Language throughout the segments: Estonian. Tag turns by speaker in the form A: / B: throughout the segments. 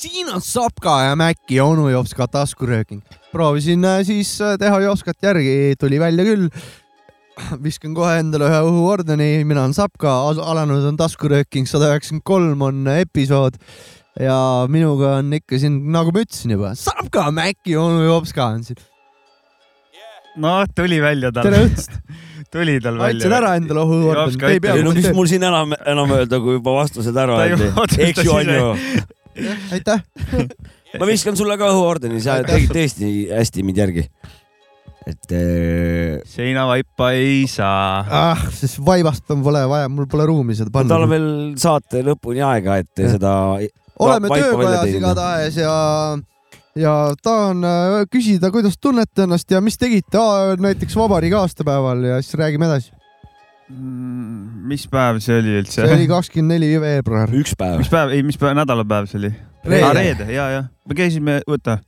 A: siin on Sapka ja Mäkki onu jops ka taskurööking. proovisin äh, siis äh, teha jopskat järgi, tuli välja küll. viskan kohe endale ühe õhuordeni, mina olen Sapka, alanud on taskurööking, sada üheksakümmend kolm on episood ja minuga on ikka siin, nagu ma ütlesin juba, Sapka, Mäkki, onu Jopska on siin.
B: noh, tuli välja tal.
A: tere õhtust
B: tuli tal välja.
A: andsin ära endale õhuordeni, te ei
C: no mis mul siin enam, enam öelda, kui juba vastused ära öeldi. eks ju on ju.
A: aitäh
C: ma viskan sulle ka õhuordeni, sa tegid tõesti hästi mind järgi. Et äh....
B: seinavaipa ei saa.
A: ah, sest vaibast pole vaja, mul pole ruumi seda panna.
C: tal on veel saate lõpuni aega, et ja. seda.
A: oleme töökojas igatahes ja, ja tahan äh, küsida, kuidas tunnete ennast ja mis tegite näiteks vabariigi aastapäeval ja siis räägime edasi
B: mm, mis päev see oli üldse?
A: see oli kakskümmend neli veebruar.
C: üks päev.
B: mis päev, ei, mis päev, nädalapäev see oli? reede, reede, ja, ja me käisime, oota.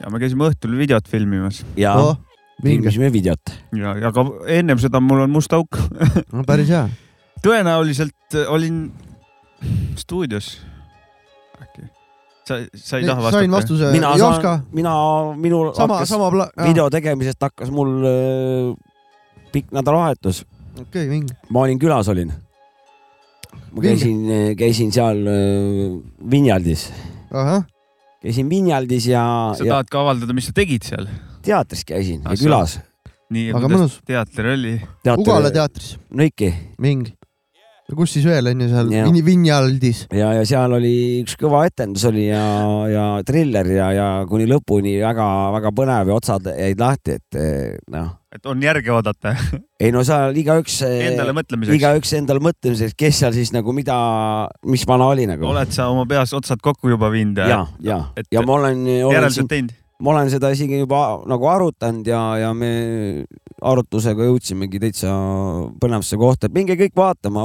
B: Ja me käisime õhtul videot filmimas.
C: ja oh, filmisime videot.
B: ja, aga ennem seda mul on must auk
A: no päris hea.
B: tõenäoliselt olin stuudios äkki sa, sa ei taha vastata?
A: sain vastuse.
C: mina saan, mina, minul
A: sama,
C: hakkas
A: sama
C: video tegemisest hakkas mul äh, pikk nädalavahetus.
A: okei okay,, vinge.
C: ma olin külas, olin. ma käisin, käisin seal äh, Vinjaldis. Käisin Vinjaldis ja.
B: sa ja... tahad ka avaldada, mis sa tegid seal?
C: teatris käisin ah, ja külas.
B: nii, ja kuidas teater oli?
A: Ugala teatris.
C: Nõiki.
A: mingi kus siis veel on ju seal ja. Vinjaldis?
C: ja, ja seal oli üks kõva etendus oli ja, ja triller ja, ja kuni lõpuni väga-väga põnev ja otsad jäid lahti, et noh.
B: et on järge oodata
C: ei no seal igaüks.
B: Endale mõtlemiseks.
C: igaüks endale mõtlemiseks, kes seal siis nagu mida, mis vana oli nagu.
B: oled sa oma peas otsad kokku juba viinud?
C: ja, ja, ja, ja ma olen.
B: järeldused teinud?
C: ma olen seda isegi juba nagu arutanud ja, ja me arutlusega jõudsimegi täitsa põnevasse kohta, et minge kõik vaatama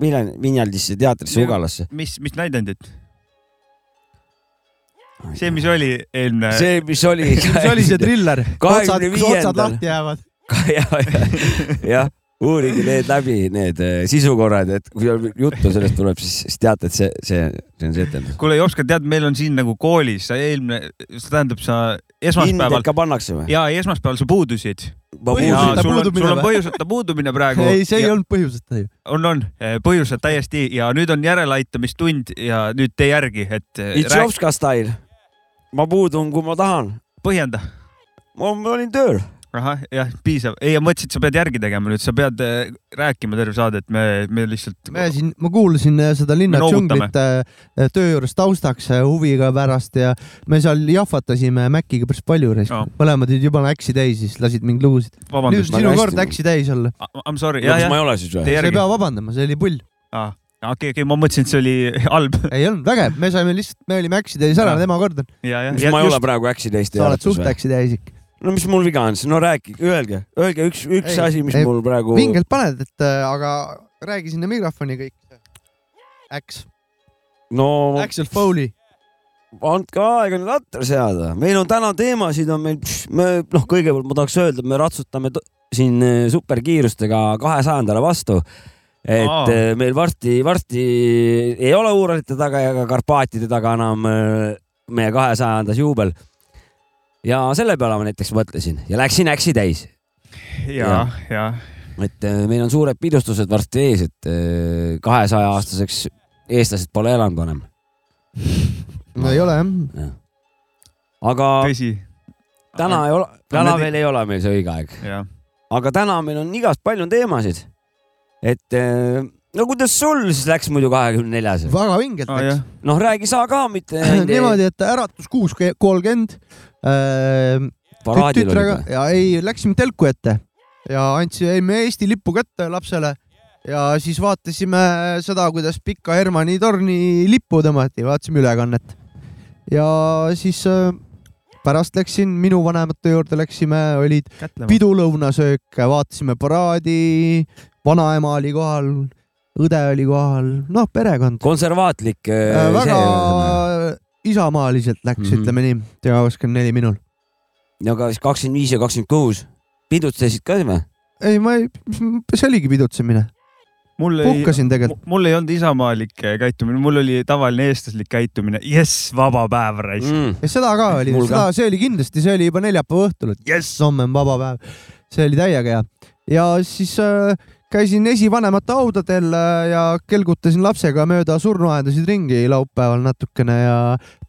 C: Viljan, Vinjaldisse teatrisse, Ugalasse.
B: mis, mis näidendit? see, mis oli eelmine.
C: see, mis oli.
A: mis oli see triller?
C: viiendal.
A: otsad lahti jäävad.
C: jah, jah uurige need läbi, need äh, sisukorrad, et kui juttu sellest tuleb, siis, siis teate, et see, see, see on see etendus.
B: kuule, Jopska, tead, meil on siin nagu koolis, sa eelmine, see tähendab, sa esmaspäeval.
C: ka pannakse või?
B: ja esmaspäeval sa puudusid.
A: puudumine.
B: sul on põhjuseta puudumine praegu.
A: ei, see ei olnud põhjuseta ju.
B: on, on, põhjuseta täiesti ja nüüd on järeleaitamistund ja nüüd tee järgi, et.
C: It's Jopska style. ma puudun, kui ma tahan.
B: põhjenda.
C: ma olin tööl
B: ahah, jah, piisav. ei, ma mõtlesin, et sa pead järgi tegema nüüd, sa pead äh, rääkima terve saade, et me, me lihtsalt.
A: me siin, ma kuulasin äh, seda linna džunglit äh, töö juures taustaks huviga pärast ja me seal jahvatasime Maciga päris palju no.. mõlemad olid juba äksi täis, siis lasid mind lugusid. nüüd sinu kord äksi täis olla.
B: I m sorry.
C: ja. ma ei ole siis või?
A: sa ei pea vabandama, see oli pull
B: ah okei okay,, okei okay,, ma mõtlesin, et see oli halb.
A: ei olnud vägev, me saime lihtsalt, me olime äksi täis ära, tema kord on.
C: mis ma ei ole praegu äksi täis.
A: sa oled suht äksi täis ikka
C: no mis mul viga on siis, no rääkige, öelge, öelge üks, üks ei, asi, mis ei, mul praegu.
A: vingelt paned, et äh, aga räägi sinna mikrofoni kõik. Äks.
C: no.
A: Axel Foley.
C: andke aega nüüd atra seada, meil on täna teemasid on meil, me noh, kõigepealt ma tahaks öelda, et me ratsutame siin äh, superkiirustega kahesajandale vastu et Aa. Äh, meil varsti, varsti ei ole Uuralite taga ja ka Karpaatide taga enam meie kahesajandas juubel ja selle peale ma näiteks mõtlesin ja läksin äksi täis.
B: ja, ja.
C: et äh, meil on suured pidustused varsti ees, et äh, kahesaja aastaseks eestlased pole elanud vanem.
A: no ei ole jah ja..
C: aga.
B: tõsi.
C: täna ei ole, täna veel ei ole meil see õige aeg. aga täna meil on igast palju teemasid. et äh, no kuidas sul siis läks muidu kahekümne neljas?
A: väga vingelt
B: ah, läks.
C: noh, räägi sa ka, mitte
A: niimoodi, et äratus kuus kolmkümmend äh,. tütrega ja ei, läksime telku ette ja andsime Eesti lipu kätte lapsele ja siis vaatasime seda, kuidas Pika Hermanni torni lippu tõmmati, vaatasime ülekannet. ja siis äh, pärast läksin minu vanemate juurde, läksime, olid pidulõunasöök, vaatasime paraadi, vanaema oli kohal, õde oli kohal, noh, perekond.
C: konservaatlik äh,
A: Äh, väga
C: see.
A: Isamaaliselt läks mm. -hmm. ütleme nii, ja kakskümmend neli minul.
C: no aga siis kakskümmend viis ja kakskümmend kuus pidutsesid ka või?
A: ei, ma ei, see oligi pidutsemine,
B: mul ei,
A: puhkasin tegelikult.
B: mul ei olnud isamaalik käitumine, mul oli tavaline eestlaslik käitumine. jess, vaba päev raisk.
C: Mm.
A: seda ka oli seda, see oli kindlasti, see oli juba neljapäeva õhtul, et jess, homme on vaba päev. see oli täiega hea. ja siis äh, käisin esivanemate haudadel äh, ja kelgutasin lapsega mööda surnuaedasid ringi laupäeval natukene ja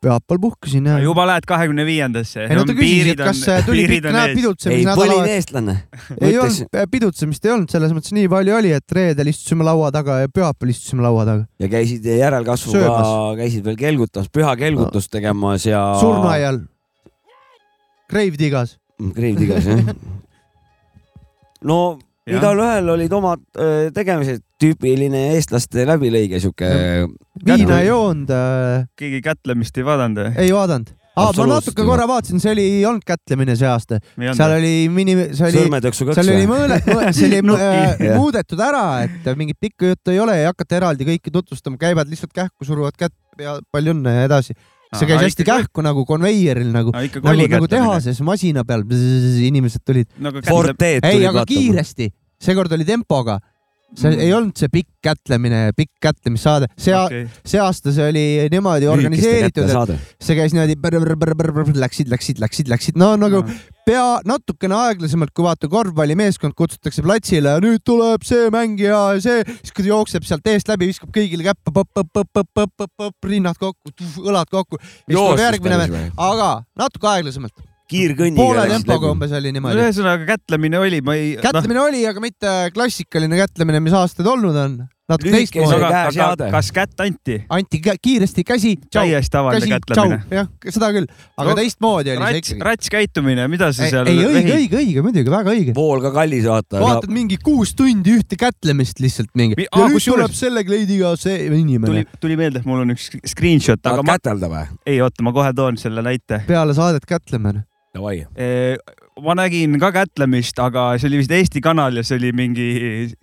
A: pühapäeval puhkasin ja.
B: juba lähed kahekümne viiendasse.
A: ei no ta küsis, et kas äh, tuli pikk näeb
C: ei, põline eestlane.
A: ei olnud, pidutsemist ei olnud, selles mõttes nii palju oli, et reedel istusime laua taga ja pühapäeval istusime laua taga.
C: ja käisid järelkasvuga käisid veel kelgutamas, püha kelgutust tegemas ja.
A: surnuaial. Grave-Digas.
C: Grave Digas jah. no. Igalühel olid omad öö, tegemised, tüüpiline eestlaste läbilõige sihuke.
A: viina ei joonud äh,,
B: keegi kätlemist ei vaadanud või?
A: ei vaadanud. aa, ma natuke korra vaatasin, see oli, ei olnud kätlemine see aasta. seal oli mini, see oli, seal oli mõõle, see oli äh, muudetud ära, et mingit pikka juttu ei ole ja ei hakata eraldi kõiki tutvustama, käivad lihtsalt kähku, suruvad kätt ja palju õnne ja edasi. See käis hästi. kähku nagu konveieril nagu,
B: ikkagi
A: nagu, nagu tehases masina peal, inimesed tulid.
B: nagu kätleb,
C: Forteed
A: ei, aga kiiresti, seekord oli tempoga. See
B: Mm.
A: ei olnud see pikk kätlemine, pikk kätlemissaade, see okay., see aasta see oli niimoodi organiseeritud, et see käis niimoodi, läksid, läksid, läksid, läksid, no nagu pea natukene aeglasemalt, kui vaata korvpallimeeskond kutsutakse platsile ja nüüd tuleb see mängija ja see, siis kui ta jookseb sealt eest läbi, viskab kõigile käppa, rinnad kokku, õlad kokku. aga natuke aeglasemalt,
C: kiirkõnniga.
A: poole tempoga umbes oli niimoodi.
B: ühesõnaga kätlemine oli, ma ei.
A: kätlemine oli, aga mitte klassikaline kätlemine, mis aastaid olnud on. Natuke teistmoodi.
B: kas kätt anti?
A: anti kiiresti käsi,
B: täiesti tavaline kätlemine.,
A: jah, seda küll, aga
B: No,
A: teistmoodi oli see
B: rats,
A: ikkagi.
B: rats käitumine, mida sa
A: ei,
B: seal
A: ei õige, õige, õige, muidugi väga õige.
C: pool ka kallis vaata.
A: vaatad mingi kuus tundi ühte kätlemist lihtsalt mingi.
B: Mi-
A: ja nüüd tuleb selle kleidiga see inimene
B: tuli. tuli meelde, et mul on üks screenshot, aga
C: tahad
B: ma,
C: kätelda või?
B: ei oota, ma kohe toon selle näite.
A: peale saadet kätleme.
C: Davai.
B: ma nägin ka kätlemist, aga see oli vist Eesti kanal ja see oli mingi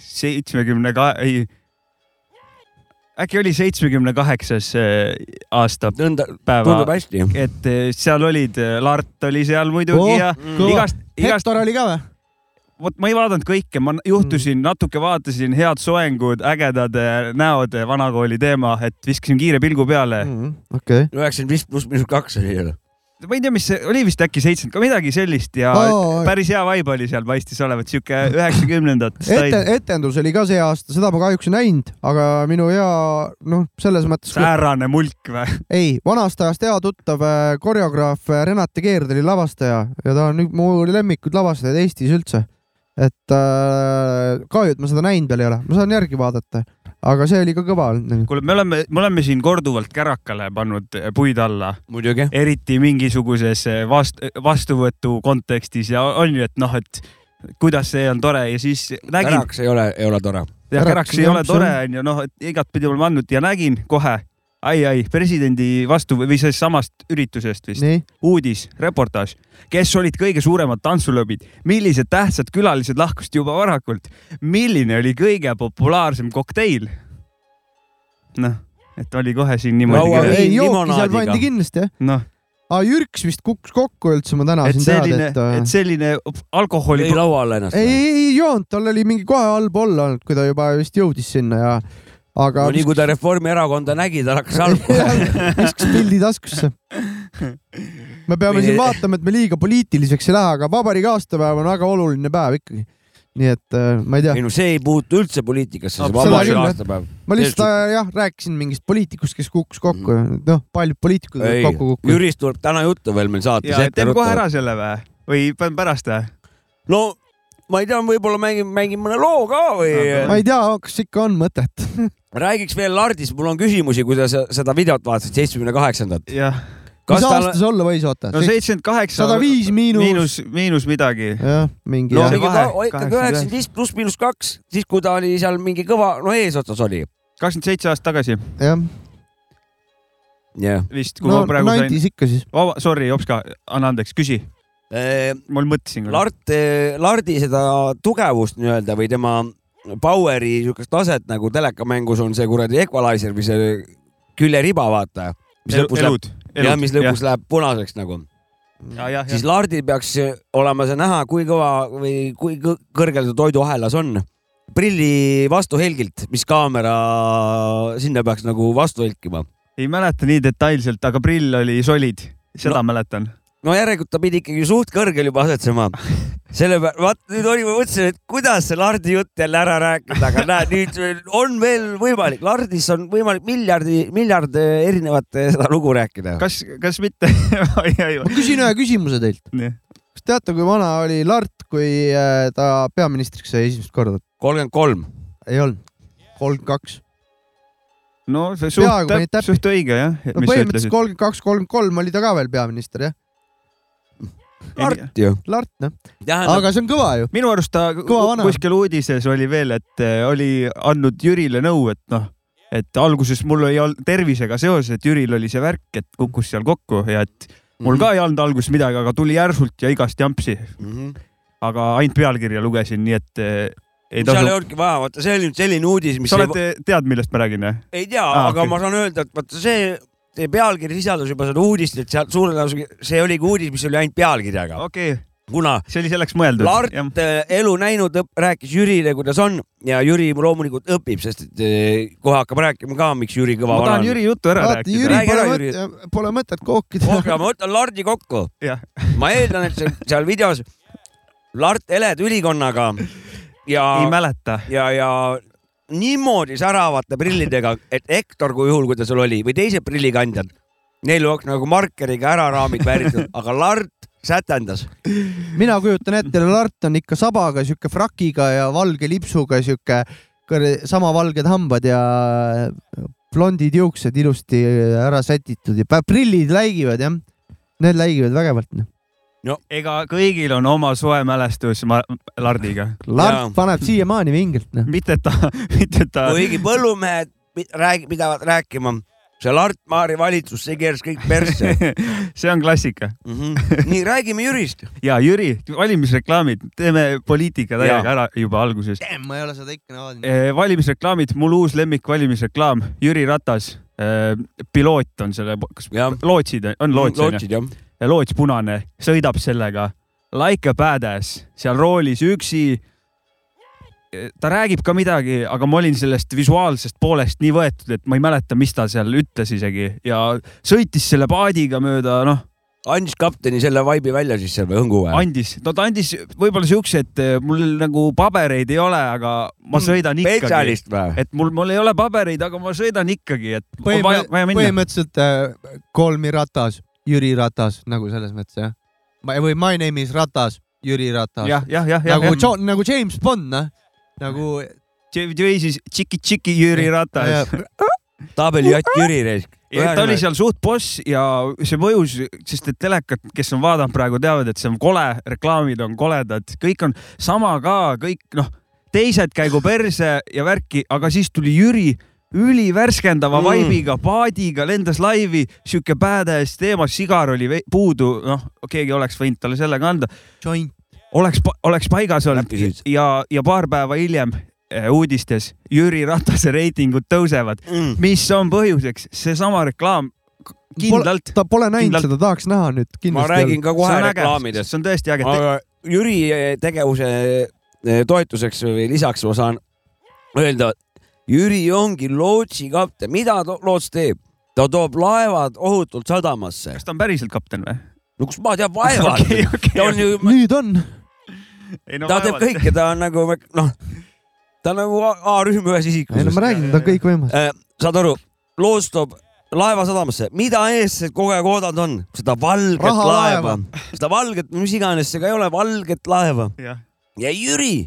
B: seitsmekümne ka-, ei, äkki oli seitsmekümne kaheksas eh, aasta
C: Nõnda,
B: päeva
C: tundub, hästi.
B: et eh, seal olid, Lart oli seal muidugi
A: Oh,
B: ja
A: kõva.
B: igast, igast,
A: Hektor oli ka või?
B: vot ma ei vaadanud kõike, ma juhtusin mm., natuke vaatasin head soengud, ägedad näod, vanakooli teema, et viskasin kiire pilgu peale. Mm,
A: okei.
C: üheksakümmend viis pluss miinus kaks oli ju.
B: Ma ei tea, mis see oli vist äkki seitsekümmend, ka midagi sellist ja oh, päris hea vibe oli seal, paistis olevat sihuke üheksakümnendat stail.,
A: etendus oli ka see aasta, seda ma kahjuks ei näinud, aga minu hea, noh, selles mõttes,
B: säärane mulk või?
A: ei, vanast ajast hea tuttav äh, koreograaf äh, Renate Keerd oli lavastaja ja ta on mu lemmikud lavastajaid Eestis üldse. et äh, kahju, et ma seda näinud veel ei ole, ma saan järgi vaadata, aga see oli ka kõva olnud.
B: kuule, me oleme, me oleme siin korduvalt kärakale pannud puid alla,
C: muidugi.
B: eriti mingisuguses vast-, vastuvõtu kontekstis ja on ju, et noh, et kuidas see on tore ja siis nägin,
C: äraks ei ole, ei ole tore.
B: käraks ei ole tore
A: on-
B: onju, noh, et igatpidi oleme andnud ja nägin kohe ai-ai, presidendi vastu või sellest samast üritusest vist. Uudis, reportaaž, kes olid kõige suuremad tantsulõbid, millised tähtsad külalised lahkusid juba varakult, milline oli kõige populaarsem kokteil? noh, et oli kohe siin niimoodi
A: ei jooki seal pandi kindlasti jah.
B: noh,
A: aa, Jürks vist kukkus kokku üldse, ma täna
B: et
A: siin teada,
B: selline
A: et äh,
B: et selline alkoholi
C: lõi laua alla ennast.
A: ei, ei, ei joonud, tal oli mingi kohe halb olla olnud, kui ta juba vist jõudis sinna ja aga
C: no nii kui ta Reformierakonda nägi, tal hakkas halb kohe.
A: viskas pildi taskusse. me peame
C: Või-
A: siin vaatama, et me liiga poliitiliseks ei lähe, aga vabariigi aastapäev on väga oluline päev ikkagi. nii et äh, ma ei tea
C: ei, no see ei puutu üldse poliitikasse, see
B: Seda
C: vabariigi aastapäev.
A: ma lihtsalt äh, jah rääkisin mingist poliitikust, kes kukkus kokku, noh, paljud poliitikud
C: Mm. ei
A: kokku, kukkunud.
C: Jürist tuleb täna juttu veel meil saates
B: teeme kohe ära selle või, või pärast või?
C: no ma ei tea, võib-olla mängin, mängin mõne loo ka või
A: ma ei tea, kas ikka on mõtet.
C: räägiks veel Lardist, mul on küsimusi, kui sa se- seda videot vaatasid, seitsmekümne kaheksandat.
B: jah,
A: mis aasta, see olla võis, oota
B: no? seitsekümmend kaheksa.
A: sada viis miinus,
B: miinus, miinus midagi.
A: jah, mingi
C: no mingi ikkagi üheksakümmend viis pluss miinus kaks, siis kui ta oli seal mingi kõva, no eesotsas oli.
B: kakskümmend seitse aastat tagasi
A: jah,
C: jah.
B: vist, kui
A: no
B: ma praegu sain.
A: Ikka siis.
B: Vaba, sorry, Jopska, anna andeks, küsi. Ma mõtlesin.
C: Lart, Lardi seda tugevust nii-öelda või tema power'i siukest taset nagu telekamängus on see kuradi equalizer või see küljeriba, vaata. mis
B: Elu-
C: lõpus läheb,
B: elud,
C: jah, mis lõpus läheb punaseks nagu
B: ja,
C: siis Lardil peaks olema see näha, kui kõva või kui kõ- kõrgel ta toiduahelas on. prilli vastuhelgilt, mis kaamera sinna peaks nagu vastu helkima.
B: ei mäleta nii detailselt, aga prill oli solid, seda no. mäletan.
C: No järelikult ta pidi ikkagi suht kõrgel juba asetsema. selle peale, vaat nüüd oli, ma mõtlesin, et kuidas see Lardi jutt jälle ära rääkida, aga näed, nüüd on veel võimalik, Lardis on võimalik miljardi, miljard erinevat seda lugu rääkida.
B: kas, kas mitte?
A: ma küsin ühe küsimuse teilt. kas teate, kui vana oli Lart, kui äh, ta peaministriks sai esimest korda?
C: kolmkümmend kolm.
A: ei olnud, kolmkümmend kaks.
B: no see suht suht õige jah,
A: no põhimõtteliselt kolmkümmend kaks, kolmkümmend kolm oli ta ka veel peaminister, jah?
C: Lart ju.
A: Lart, noh. aga see on kõva ju.
B: minu arust ta kuskil uudises oli veel, et eh, oli andnud Jürile nõu, et noh, et alguses mul ei olnud tervisega seoses, et Jüril oli see värk, et kukkus seal kokku ja et mul ka ei olnud alguses midagi, aga tuli järsult ja igast jampsi.
C: Mhm.
B: aga ainult pealkirja lugesin, nii et eh, ei
C: seal ei
B: tasu.
C: olnudki vaja, vaata see oli nüüd selline uudis, mis
B: sa
C: ei,
B: oled, tead, millest ma räägin, jah?
C: ei tea ah,, aga okay. ma saan öelda, et vaata see, see pealkiri sisaldas juba seda uudist, et sealt suure tõenäosusega see oligi uudis, mis oli ainult pealkirjaga,
B: okei okay.,
C: kuna
B: see oli selleks mõeldud.
C: Lart äh, elu näinud, rääkis Jürile, kuidas on ja Jüri loomulikult õpib, sest et äh, kohe hakkab rääkima ka, miks Jüri kõva
B: ma tahan Jüri jutu ära
A: vaata,
B: rääkida
A: Jüri pole mõtet, pole mõtet kookida.
C: kohe ma võtan Lardi kokku. Ma eeldan, et see, seal videos Lart eled ülikonnaga ja
B: ei, mäleta.
C: ja, ja niimoodi säravate prillidega, et Hektor, kui juhul, kui ta sul oli või teised prillikandjad, neil oleks nagu markeriga ära raamid vääritud, aga Lart sätendas.
A: mina kujutan ette, Lart on ikka sabaga, sihuke frakiga ja valge lipsuga, sihuke sama valged hambad ja blondid juuksed ilusti ära sätitud ja pä- prillid läigivad jah. Need läigivad vägevalt. Noh.
B: ega kõigil on oma soe mälestus ma, Lardiga,
C: Jaa.
A: paneb siiamaani vingelt noh.
B: mitte ta, mitte ta.
C: kuigi põllumehed räägi-, pidavad rääkima, see Lart Maari valitsus, see keeras kõik persse
B: see on klassika
C: mm. -hmm. nii, räägime Jürist.
B: ja Jüri, valimisreklaamid, teeme poliitika täiega ära juba alguses.
A: ma ei ole seda ikka vaadanud.
B: valimisreklaamid, mul uus lemmik valimisreklaam, Jüri Ratas. piloot on selle, kas
C: Jah.
B: lootsid, on loots onju,
C: lootsid jah.
B: loots punane, sõidab sellega like a badass seal roolis üksi. ta räägib ka midagi, aga ma olin sellest visuaalsest poolest nii võetud, et ma ei mäleta, mis ta seal ütles isegi ja sõitis selle paadiga mööda, noh,
C: andis kapteni selle vaibi välja siis seal või õngu või?
B: andis, no ta andis võib-olla siukse, et eh, mul nagu pabereid ei ole, aga ma sõidan ikkagi.
C: spetsialist või?
B: et mul, mul ei ole pabereid, aga ma sõidan ikkagi, et on vaja, vaja minna.
A: põhimõtteliselt äh, Kolmi Ratas, Jüri Ratas nagu selles mõttes jah. või My name is Ratas, Jüri Ratas.
B: jah, jah, jah, jah,
A: nagu. John, nagu James Bond noh, nagu.
B: või siis Tšiki-Tšiki Jüri Ratas.
C: tabelijatt Jüri reis.
B: ja ta oli seal suht boss ja see mõjus, sest et telekat, kes on vaadanud praegu, teavad, et see on kole, reklaamid on koledad, kõik on sama ka, kõik noh, teised käigu perse ja värki, aga siis tuli Jüri ülivärskendava
C: Mm.
B: vaibiga, paadiga, lendas laivi, sihuke badass teema, sigar oli puudu, noh, keegi oleks võinud talle sellega anda,
A: joint.
B: oleks, oleks paigas olnud ja, ja paar päeva hiljem eh, uudistes Jüri Ratase reitingud tõusevad,
C: mm..
B: mis on põhjuseks, seesama reklaam kindlalt.
A: ta pole näinud
B: Kindlalt.
A: seda, tahaks näha nüüd
C: ma räägin ka kohe reklaamidest.
B: see on tõesti äge.
C: aga Jüri tegevuse eh, toetuseks või lisaks ma saan öelda, Jüri ongi lootsi kapten, mida loots teeb? ta toob laevad ohutult sadamasse.
B: kas ta on päriselt kapten või?
C: no kus ma tean, vaevalt
B: Okei, okei.
C: ta on ju,
A: nüüd on.
B: no
C: ta teeb kõike, ta on nagu noh, ta on nagu A- A-rühm ühes
A: ei no ma. räägin, ta on kõik võimas.
C: Äh, saad aru, loots toob laeva sadamasse, mida eestlased kogu aeg oodanud on? seda valget
A: Rahalaeva.
C: laeva, seda valget, mis iganes see ka ei ole, valget laeva ja Jüri,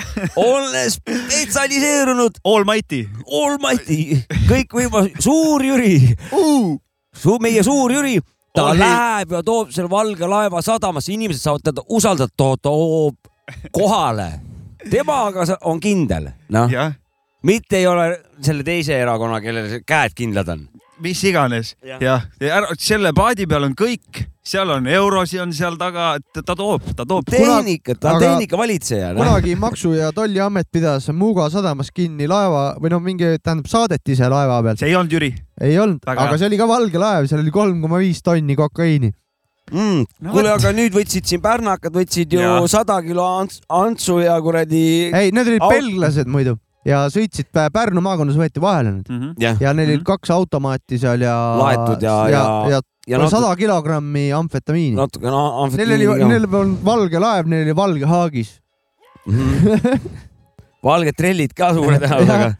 C: olles spetsialiseerunud
B: Almighty.
C: Almighty, kõikvõimas, suur Jüri, su-, meie suur Jüri, ta
B: ei.
C: läheb ja toob selle valge laeva sadamasse, inimesed saavad teda usaldada, ta toob kohale. temaga on kindel, noh, mitte ei ole selle teise erakonna, kellel käed kindlad on.
B: Mis iganes
C: Jah.
B: jah, ja ära, selle paadi peal on kõik, seal on eurosi on seal taga, ta toob, ta toob.
C: tehnikat, ta on
A: aga-
C: tehnika valitseja.
A: kunagi Maksu- ja Tolliamet pidas Muuga sadamas kinni laeva või noh, mingi, tähendab, saadeti ise laeva pealt.
B: see ei olnud Jüri.
A: ei olnud, aga see oli ka valge laev, seal oli kolm koma viis tonni kokaiini.
C: mm..
B: No
C: kuule, aga nüüd võtsid siin pärnakad, võtsid ju sada kilo ants- Antsu ja kuradi.
A: ei, need olid
C: Au-
A: belglased muidu ja sõitsid Pä- Pärnu maakonnas võeti vahele need
B: Mhm.
C: jah,
A: ja neil olid
B: Mhm.
A: kaks automaati seal ja.
C: Laetud ja-
A: ja,
C: ja-
A: ja,
C: ja natuke,
A: sada kilogrammi amfetamiini.
C: natuke no,
A: Neil oli, neil polnud valge laev, neil oli valge haagis.
C: valged trellid ka suure tõenäosusega.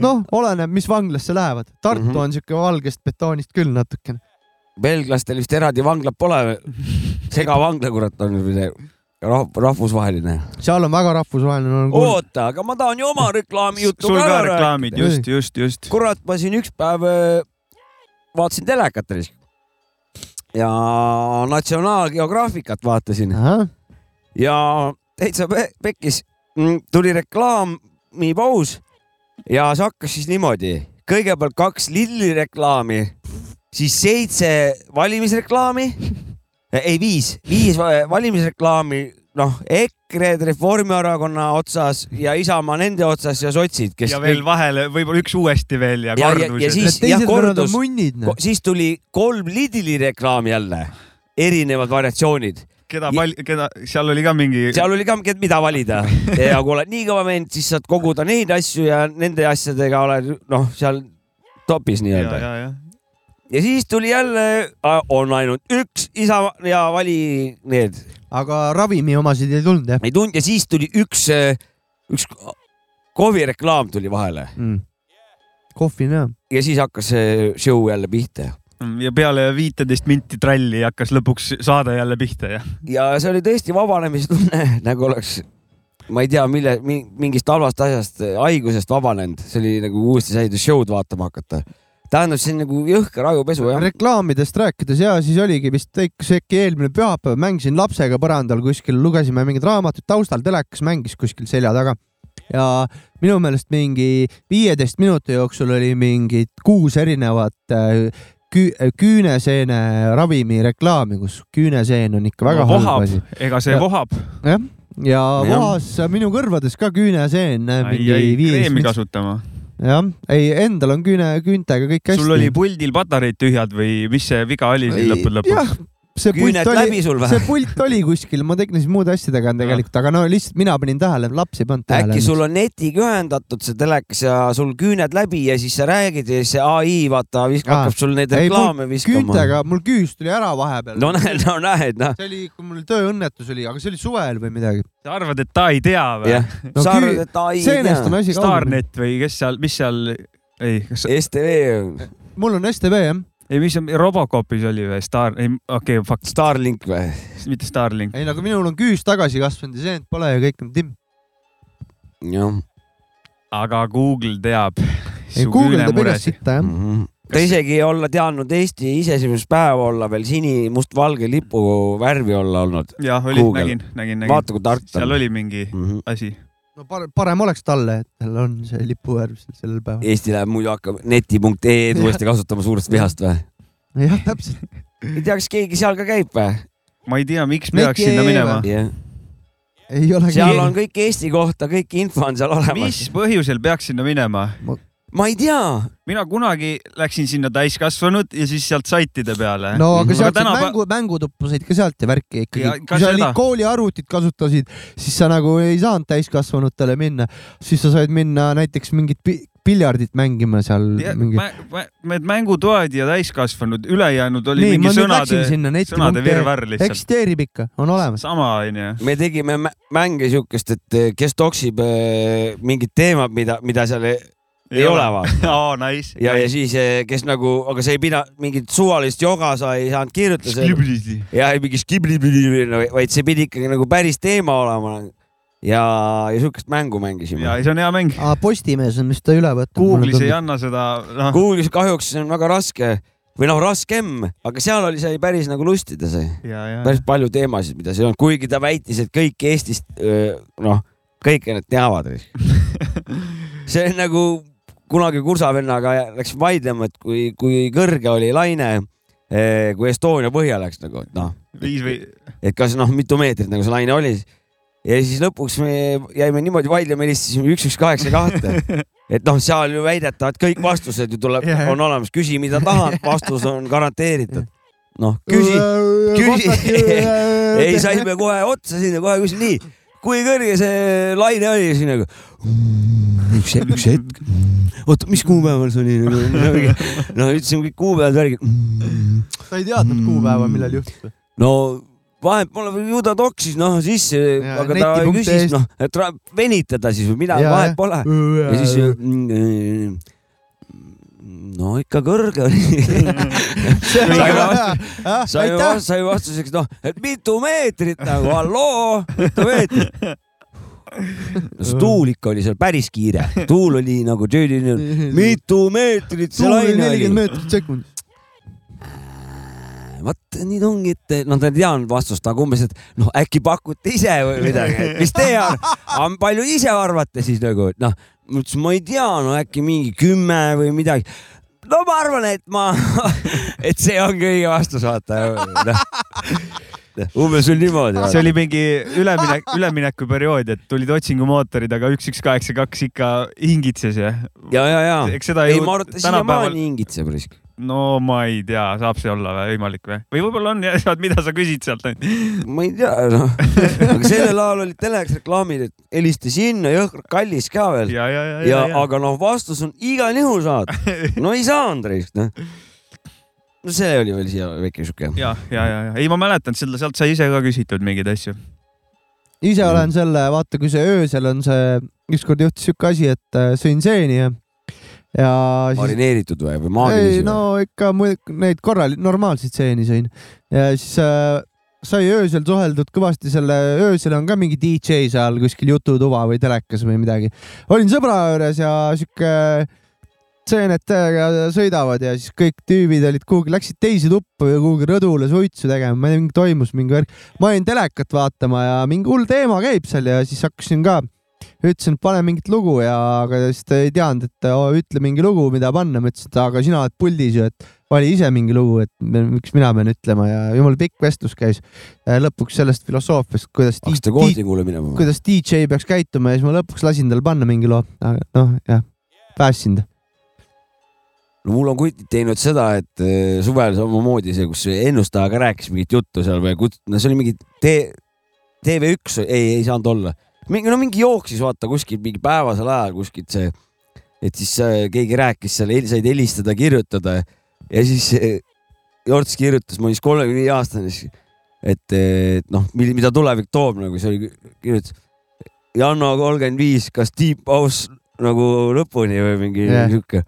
A: noh, oleneb, mis vanglasse lähevad. Tartu mm. -hmm. on siuke valgest betoonist küll natukene.
C: belglastel vist eraldi vanglat pole. segavangla, kurat, on ju see rah- rahvusvaheline.
A: seal on väga rahvusvaheline.
C: oota, aga ma tahan ju oma reklaami juttu
B: sul ka
C: ära rääkida.
B: reklaamid, just, just, just.
C: kurat, ma siin üks päev öö, vaatasin telekat ja National Geographicat vaatasin ja täitsa pe pekkis Mm, tuli reklaamipaus ja see hakkas siis niimoodi, kõigepealt kaks Lilli reklaami, siis seitse valimisreklaami, ei viis, viis va- valimisreklaami, noh, EKRE-d Reformierakonna otsas ja Isamaa nende otsas ja sotsid, kes
B: ja veel vahele võib-olla üks uuesti veel ja
C: Ja- ja- ja
B: kordused.
C: siis- jah, kordus.
A: noh.
C: Siis tuli kolm Lidli reklaami jälle, erinevad variatsioonid.
B: keda pal-, keda, seal oli ka mingi.
C: seal oli ka, mida valida ja kui oled nii kõva vend, siis saad koguda neid asju ja nende asjadega oled noh, seal topis
B: ja,
C: nii-öelda.
B: ja,
C: siis tuli jälle, on ainult üks isa ja vali need,
A: aga ravimi omasid ei tulnud jah
C: ei tulnud ja siis tuli üks, üks kohvireklaam tuli vahele
A: mm.? kohvin jah.
C: ja siis hakkas see show jälle pihta
B: ja peale viiteist minti tralli hakkas lõpuks saade jälle pihta ja.
C: ja see oli tõesti vabanemistunne, nagu oleks, ma ei tea, mille, mingist halvast asjast, haigusest vabanenud, see oli nagu uuesti sai show'd vaatama hakata. tähendab, see on nagu jõhker ajupesu jah.
A: reklaamidest rääkides ja siis oligi vist äkki eelmine pühapäev mängisin lapsega põrandal kuskil, lugesime mingit raamatut, taustal telekas mängis kuskil selja taga ja minu meelest mingi viieteist minuti jooksul oli mingid kuus erinevat äh, kü-, küüneseene ravimi reklaami, kus küüneseen on ikka väga halb
B: vohab
A: asi.,
B: ega see
A: Ja-
B: vohab.
A: jah, ja
C: Jah.
A: vohas minu kõrvades ka küüneseen.
B: ei, ei kreemi kasutama.
A: jah, ei endal on küüne, küüntega kõik hästi.
B: sul oli puldil patareid tühjad või mis see viga oli siin lõppude lõpuks
A: see pult oli
C: läbi, sul või
A: see? pult oli kuskil, ma tegelesin muude asjadega tegelikult, aga no lihtsalt mina panin tähele, laps ei pannud tähele.
C: äkki sul on netiga ühendatud see telekas ja sul küüned läbi ja siis sa räägid ja siis see ai vaata viskab, hakkab sul neid reklaame viskama.
A: küüntega, mul küüs tuli ära vahepeal.
C: no näed, no näed, noh.
A: see oli, kui mul tööõnnetus oli, aga see oli suvel või midagi.
B: sa arvad, et ta ei tea või
C: jah,
A: No
C: sa arvad, et ai ei tea.
B: Starnet või kes seal, mis seal, ei, kas,
C: STV,
A: mul on STV jah.
B: ei, mis on Robocopis oli või Star, ei, okei okay,, fuck,
C: Starlink või?
B: mitte Starlink.
A: ei, aga minul on küüs tagasi kasvanud ja seent pole ja kõik on timm.
C: jah
B: aga Google teab.
A: ei, guugeldab igast sitta jah.
C: Mhm. ta isegi olla teadnud Eesti iseseisvuspäev olla veel sini-must-valge lipu värvi olla olnud.
B: jah, oli,
C: Google.
B: nägin, nägin, nägin.
C: vaata, kui tark ta
B: seal
C: on.
B: oli mingi asi.
A: No parem, parem oleks talle, et tal on see lipuvärv seal sellel päeval.
C: Eesti läheb muidu hakkab neti.ee-d uuesti kasutama suurest vihast või?
A: jah, täpselt.
C: ei tea, kas keegi seal ka käib või?
B: ma ei tea, miks peaks sinna
A: ei
B: minema.
A: ole
C: seal on kõik Eesti kohta, kõik info on seal olemas
B: mis. põhjusel peaks sinna minema?
C: ma ei tea,
B: mina kunagi läksin sinna täiskasvanud ja siis sealt saitide peale.
A: no aga sealt
B: tänapäev-
A: mängu, mängutuppa said ka sealt ja värki
B: Ja
A: ikkagi.
B: ka
A: kui sa
B: seda.
A: olid kooliarvutit kasutasid, siis sa nagu ei saanud täiskasvanutele minna, siis sa said minna näiteks mingit pi- piljardit mängima seal mingi.
B: Need mängutoad ja täiskasvanud, ülejäänud oli
A: nii,
B: mingi
A: ma
B: sõnade sõnade virvarr lihtsalt.
A: eksisteerib ikka, on olemas.
B: sama onju.
C: me tegime mä- mänge siukest, et eh, kes toksib eh, mingid teemad, mida, mida seal ei, ole vaata.
B: aa, nice.
C: ja, ja siis, kes nagu, aga see ei pida, mingit suvalist joga sa ei saanud kirjutada. ja ei mingi skibli-pidi, vaid see pidi ikkagi nagu päris teema olema. ja, ja siukest mängu mängisime
B: ja. see on hea mäng.
A: Postimees on vist ta üle võtnud.
B: Google'is ei anna seda, noh,
C: Google'is kahjuks see on väga raske või noh, raskem, aga seal oli, sai päris nagu lustida see,
B: ja, ja,
C: päris palju teemasid, mida seal on, kuigi ta väitis, et kõik Eestist noh, kõike nad teavad. see on nagu, kunagi kursavennaga läks vaidlema, et kui, kui kõrge oli laine, kui Estonia põhja läks nagu, et noh.
B: viis või?
C: et kas noh, mitu meetrit nagu see laine oli. ja siis lõpuks me jäime niimoodi vaidlema, helistasime üks, üks, kaheksa, kahte. et noh, seal ju väidetavalt kõik vastused ju tuleb yeah., on olemas, küsi, mida tahad, vastus on garanteeritud. noh, küsi, küsi ei, saime kohe otsa sinna, kohe küsin nii kui kõrge see laine oli, siis nagu mm, üks, üks hetk. oota, mis kuupäeval see oli? no ütlesime kõik kuupäevad värgid.
A: sa ei teadnud kuupäeva, millal juhtus?
C: no vahet pole, ju ta toksis noh sisse, aga ta küsis noh, et venitada siis või midagi, vahet pole. ja siis mm, no ikka kõrge oli. Sai sai vastuseks noh, et mitu meetrit nagu, halloo, mitu meetrit? No see tuul ikka oli seal päris kiire, tuul oli nagu, mitu meetrit see laine oli.
A: nelikümmend meetrit sekundis
C: vot nüüd ongi, et noh, ta ei teadnud vastust, aga umbes, et noh, äkki pakute ise või midagi, et mis teie arvate, palju ise arvate siis nagu, et noh, ma ütlesin, ma ei tea, no äkki mingi kümme või midagi no ma arvan, et ma, et see ongi õige vastus, vaata no.. umbes sul niimoodi.
B: see oli mingi üleminek, üleminekuperiood, et tulid otsingumootorid, aga üks, üks, kaheksa, kaks ikka hingitses ja.
C: ja, ja, ja.
B: eks seda
C: ei, et ta siiamaani hingitseb risk
B: no ma ei tea, saab see olla või võimalik või? või võib-olla on ja mida sa küsid sealt?
C: ma ei tea, noh. aga sellel ajal olid telekas reklaamid, et helista sinna, jõhkralt kallis ka veel.
B: ja, ja,
C: ja, ja, ja, aga noh, vastus on igal juhul saad. no ei saanud, noh no see oli veel siia väike sihuke.
B: ja, ja, ja, ja ei, ma mäletan seda, sealt sai ise ka küsitud mingeid asju.
A: ise olen selle, vaata, kui see öösel on see, ükskord juhtus sihuke asi, et äh, sõin seeni ja ja
C: siis.... marineeritud või, või maagilisi?
A: ei, no ikka neid korral-, normaalseid seeni sõin ja siis äh, sai öösel suheldud kõvasti selle, öösel on ka mingi DJ seal kuskil jututuba või telekas või midagi. olin sõbra juures ja sihuke seened täiega sõidavad ja siis kõik tüübid olid kuhugi, läksid teise tuppa või kuhugi rõdule suitsu tegema, ma ei tea, mingi toimus mingi värk. ma jäin telekat vaatama ja mingi hull teema käib seal ja siis hakkasin ka ütlesin, et pane mingit lugu ja, aga siis ta ei teadnud, et oh, ütle mingi lugu, mida panna. ma ütlesin, et aga sina oled puldis ju, et vali ise mingi lugu, et miks mina pean ütlema ja jumala pikk vestlus käis. lõpuks sellest filosoofiast, kuidas.
C: hakkasid koodingule minema?
A: kuidas DJ peaks käituma ja siis ma lõpuks lasin tal panna mingi loo, aga noh, jah, päästsin ta
C: no mul on kutid teinud seda, et eh, suvel samamoodi see, kus ennustajaga rääkis mingit juttu seal või kut-, no see oli mingi TV1, ei, ei saanud olla mingi, no mingi jooksis vaata kuskil mingi päevasel ajal kuskilt see, et siis äh, keegi rääkis seal, said helistada, kirjutada ja siis äh, Jorts kirjutas, ma olin siis kolmekümne viie aastane, et, et noh, mida tulevik toob nagu, see oli, kirjutas Janno kolmkümmend viis, kas Deep House nagu lõpuni või mingi yeah. sihuke.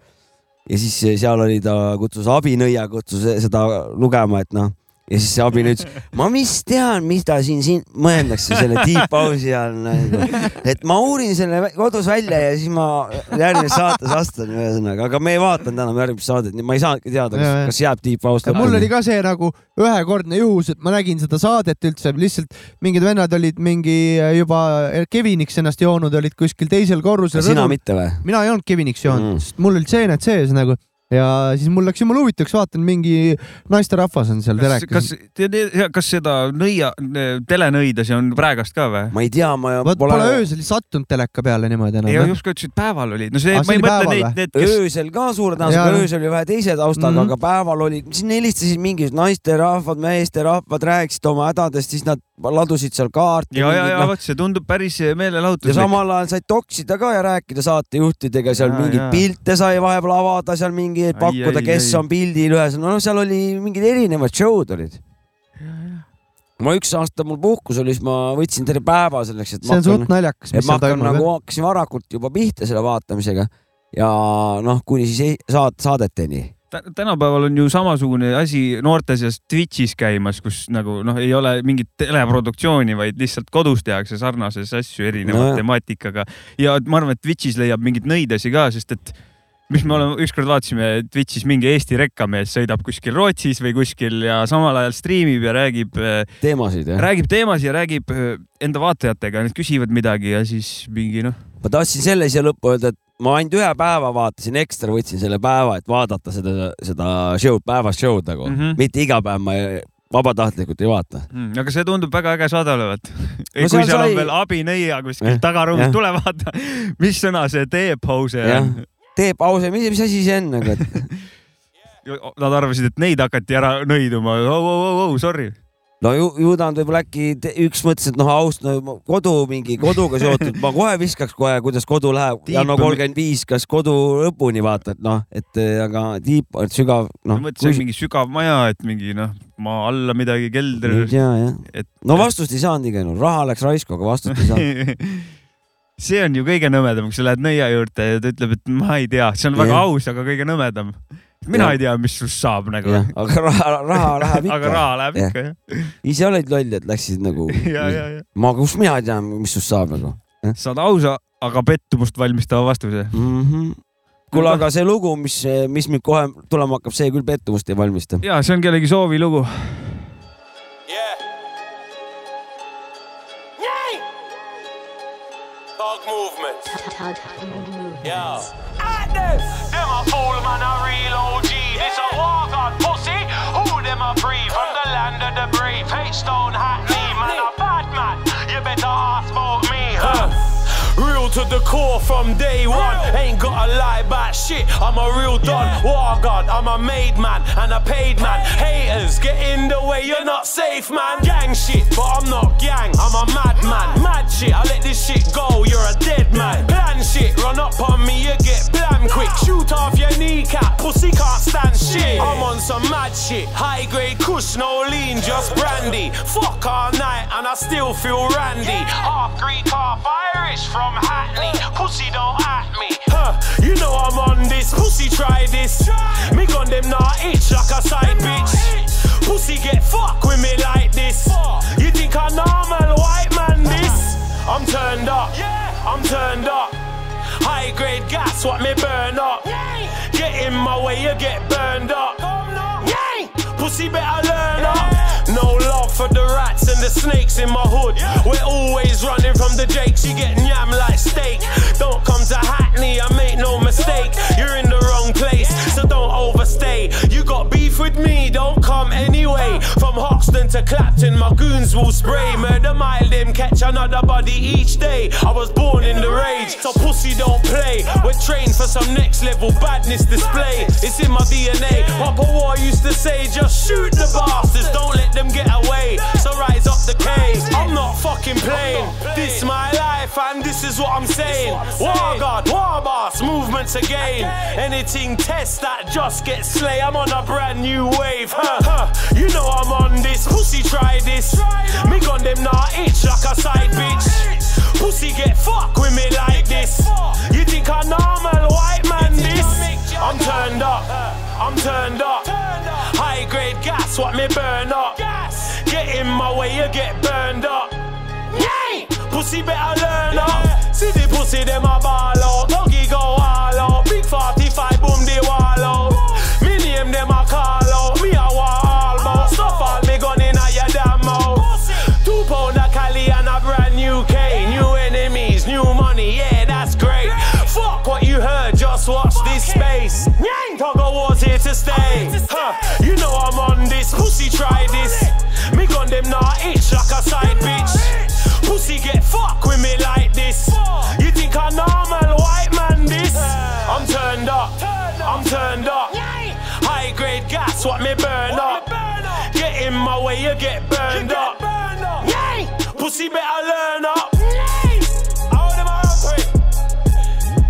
C: ja siis seal oli, ta kutsus abinõia, kutsus seda lugema, et noh ja siis see abiline ütles, ma vist tean, mida siin, siin mõeldakse selle deep house'i all nagu. et ma uurin selle kodus välja ja siis ma järgmises saates astun ühesõnaga, aga me ei vaadanud enam järgmist saadet, nii ma ei saanudki teada, kas, kas jääb deep house.
A: mul oli ka see nagu ühekordne juhus, et ma nägin seda saadet üldse, lihtsalt mingid vennad olid mingi juba Keviniks ennast joonud, olid kuskil teisel korrusel.
C: sina mitte või?
A: mina ei olnud Keviniks joonud mm., sest mul olid seened sees nagu ja siis mul läks jumala huvitavaks, vaatan, mingi naisterahvas on seal telekas.
B: kas, kas seda nõia, telenõidasi on praegast ka või?
C: ma ei tea, ma
A: Vot pole, pole öösel sattunud teleka peale niimoodi enam.
B: ja just ka ütlesid, päeval olid. no see, ma ei mõtle neid, need
C: kes.... öösel ka suure tõenäosusega, öösel oli vähe teise taustaga mm, -hmm. aga päeval olid, siin helistasid mingid naisterahvad, meesterahvad, rääkisid oma hädadest, siis nad ladusid seal kaarti.
B: ja, ja, ja no. vot see tundub päris meelelahutuslik.
C: ja samal ajal said toksida ka ja rääkida saatejuhtidega, seal ja, mingeid pilte sai vahepeal avada, seal mingi mingi pakkuda, kes ai. on pildil, ühesõnaga, no seal oli mingid erinevad show'd olid. ma üks aasta mul puhkus oli, siis ma võtsin terve päeva selleks, et
A: see on suht naljakas,
C: mis seal toimub. nagu hakkasin varakult juba pihta selle vaatamisega ja noh, kuni siis saad, saadeteni
B: tänapäeval on ju samasugune asi noorte seas Twitch'is käimas, kus nagu noh, ei ole mingit teleproduktsiooni, vaid lihtsalt kodus tehakse sarnases asju erineva no, temaatikaga ja ma arvan, et Twitch'is leiab mingeid nõidasi ka, sest et mis me oleme, ükskord vaatasime Twitch'is mingi Eesti rekkamees sõidab kuskil Rootsis või kuskil ja samal ajal striimib ja räägib.
C: Äh, teemasid jah?
B: räägib teemasid ja räägib äh, enda vaatajatega, nad küsivad midagi ja siis mingi noh.
C: ma tahtsin selle siia lõppu öelda, et ma ainult ühe päeva vaatasin ekstra, võtsin selle päeva, et vaadata seda, seda show'd, päevast show'd nagu mm. -hmm. mitte iga päev ma ei, vabatahtlikult ei vaata.
B: Mm, aga see tundub väga äge saade olevat. kui
C: seal
B: seal on
C: sai-
B: veel abinõia kuskil
C: Jah,
B: tagaruumis, tule vaata, mis sõna see teeb, pause
C: jah, tee pause, mis, mis asi see on nagu, et
B: Nad arvasid, et neid hakati ära nõiduma. Oh, oh, oh, sorry.
C: No ju, ju ta on võib-olla äkki te- üks mõtles, et noh, aust- no, ma- kodu mingi koduga seotud, ma kohe viskaks kohe, kuidas kodu läheb, Janno
B: on-
C: kolmkümmend viis, kas kodu lõpuni vaata, et noh, et eh, aga tiip, et sügav,
B: ma
C: noh.
B: mõtlesin mingi sügav maja, et mingi noh, maa alla midagi, kelder
C: ei. tea jah,
B: et
C: no vastust ei saanud igal juhul, raha läks raisku, aga vastust ei saanud.
B: see on ju kõige nõmedam, kui sa lähed nõia juurde ja ta ütleb, et ma ei tea, see on väga
C: Jah.
B: aus, aga kõige nõmedam. mina
C: Jah.
B: ei tea, mis sinust saab nagu.
C: aga raha, raha läheb
B: aga
C: ikka.
B: raha läheb
C: Jah.
B: ikka jah.
C: ise olid loll, et läksid nagu,
B: ja, ja, ja.
C: ma, kust mina tean, mis sust saab nagu
B: saad ausa, aga pettumust valmistava vastuse.
C: mm. -hmm. kuule, aga see lugu, mis, mis nüüd kohe tulema hakkab, see küll pettumust ei valmista.
B: ja see on kellegi soovilugu.
D: Yeah. Dog movement. Yeah. At them. Them a fool man, a real OG. This a war god pussy. Who them a breed from the land of the brave? Hate stone, Hackney, man, a bad man. You better ask about me, huh? Real to the core from day one. Ain't gotta lie about shit. I'm a real don. War god, I'm a made man and a paid man. Haters get in the way, you're not safe, man. Gang shit, but I'm not gang. Shit. High grade kush, no lean, just brandy. Fuck all night and I still feel randy. Half Greek, half Irish from Hackney. Pussy don't at me. Huh, you know I'm on this. Pussy try this. Me gun them not itch like a side bitch. Pussy get fuck with me like this. You think a normal white man this? I'm turned up. I'm turned up. High grade gas, what me burn up. Get in my way, you get burned up. Pussy better learn up. No for the rats and the snakes in my hood. We're always running from the jakes. You get yam like steak. Don't come to Hackney, I make no mistake. You're in the wrong place, so don't overstay. You got beef with me, don't come anyway. From Hoxton to Clapton, my goons will spray. Murder my limb, catch another body each day. I was born in the rage, so pussy don't play. We're trained for some next level badness display. It's in my DNA. Papa War used to say, just shoot the bastards, don't let them get away. So rise up the cave. I'm not fucking playing. This my life, and this is what I'm saying. War God, war boss, movements again. Anything test that just gets slay. I'm on a brand new wave. Huh, huh. You know I'm on this. Pussy try this. Me gun them not itch like a side bitch. Pussy get fuck with me like this. You think a normal white man this? I'm turned up. I'm turned up. High grade gas, what me burn up. Get in my way, you get burned up. Yay! Pussy better learn up. See the pussy, them a ball out. Doggy go all out. Big 45, boom, they wall out. Me name them a call out. Me a war all bout. Stuff all me gun in a your damn mouth. Two pound a Cali and a brand new K. New enemies, new money, yeah, that's great. Fuck what you heard, just watch this space. Yang Toggle War's here to stay. Huh, you know I'm on this. Pussy try this. Me gun them not itch like a side bitch. Pussy get fuck with me like this. You think a normal white man this? I'm turned up. I'm turned up. High grade gas, what me burn up. Get in my way, you get burned up. Pussy better learn up. How them a operate?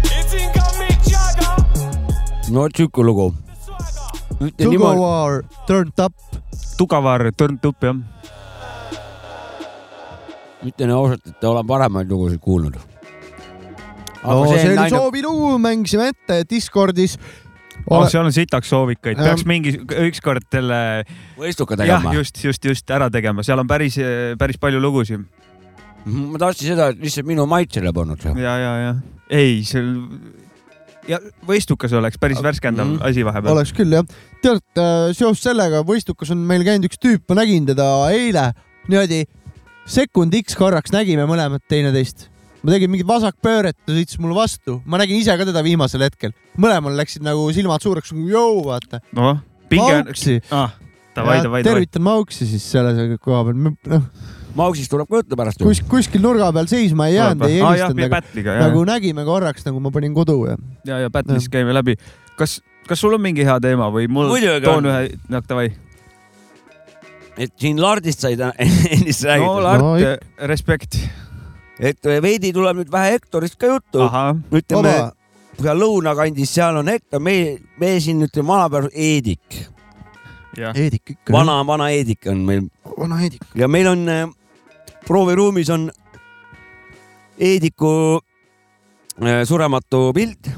D: You think I make Jagger?
C: no vot siuke lugu. ütlen
A: go
C: niimoodi,
A: war turned up.
B: Tugevar turned up jah.
C: ütlen ausalt, et olen paremaid lugusid kuulnud.
A: no see oli soovilugu, mängisime ette Discordis.
B: Oh, seal on sitaks soovikaid,
A: Jah.
B: peaks mingi ükskord selle,
C: võistuka
B: jah,
C: tegema.
B: just, just, just ära tegema, seal on päris, päris palju lugusid
C: ma tahtsin seda, et lihtsalt minu maitsele polnud see.
B: ja, ja, ja ei, seal ja võistukas oleks päris värskendav mm. asi vahepeal.
A: oleks küll jah. tead, seoses sellega võistukas on meil käinud üks tüüp, ma nägin teda eile niimoodi sekund X korraks nägime mõlemad teineteist. ma tegin mingit vasakpööret, ta sõitis mulle vastu, ma nägin ise ka teda viimasel hetkel, mõlemal läksid nagu silmad suureks, nagu jõu, vaata.
B: noh, pinge.
A: Mauksi.
B: ah,
A: tervitan Mauksi siis selle koha peal, noh.
C: Mauksist tuleb ka juttu pärast.
A: kus, kuskil nurga peal seisma ei jäänud, ei helistanud, nagu, nagu nägime korraks, nagu ma panin kodu ja.
B: ja, ja Battle'is käime läbi. kas, kas sul on mingi hea teema või mul
C: Muidugi
B: toon
C: on.
B: ühe, noh davai.
C: et siin Lardist sai ta ennist räägitud
B: no Lart
A: No,
B: no, respekt.
C: et veidi tuleb nüüd vähe Hektorist ka juttu. ütleme seal lõunakandis, seal on Hektor, me, me siin ütleme vanapäeval Eedik,
A: Heedik ikka.
C: vana, vana Eedik on meil
A: vana Heedik.
C: ja meil on äh, prooviruumis on Eediku äh, surematu pilt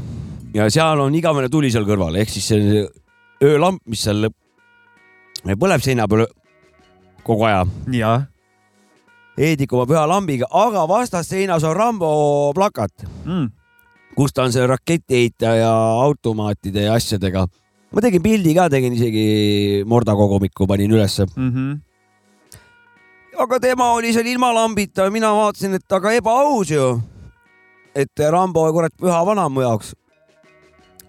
C: ja seal on igavene tuli seal kõrval ehk siis see öölamp, mis seal põleb seina peal kogu aja.
B: ja.
C: Eediku oma püha lambiga, aga vastasseinas on Rambo plakat
B: mm.
C: kus ta on selle raketiheitja ja automaatide ja asjadega. ma tegin pildi ka, tegin isegi Morda kogumiku panin ülesse.
B: Mm -hmm.
C: Aga tema oli seal ilma lambita, mina vaatasin, et aga ebaaus ju. et Rambo kurat püha vana mu jaoks.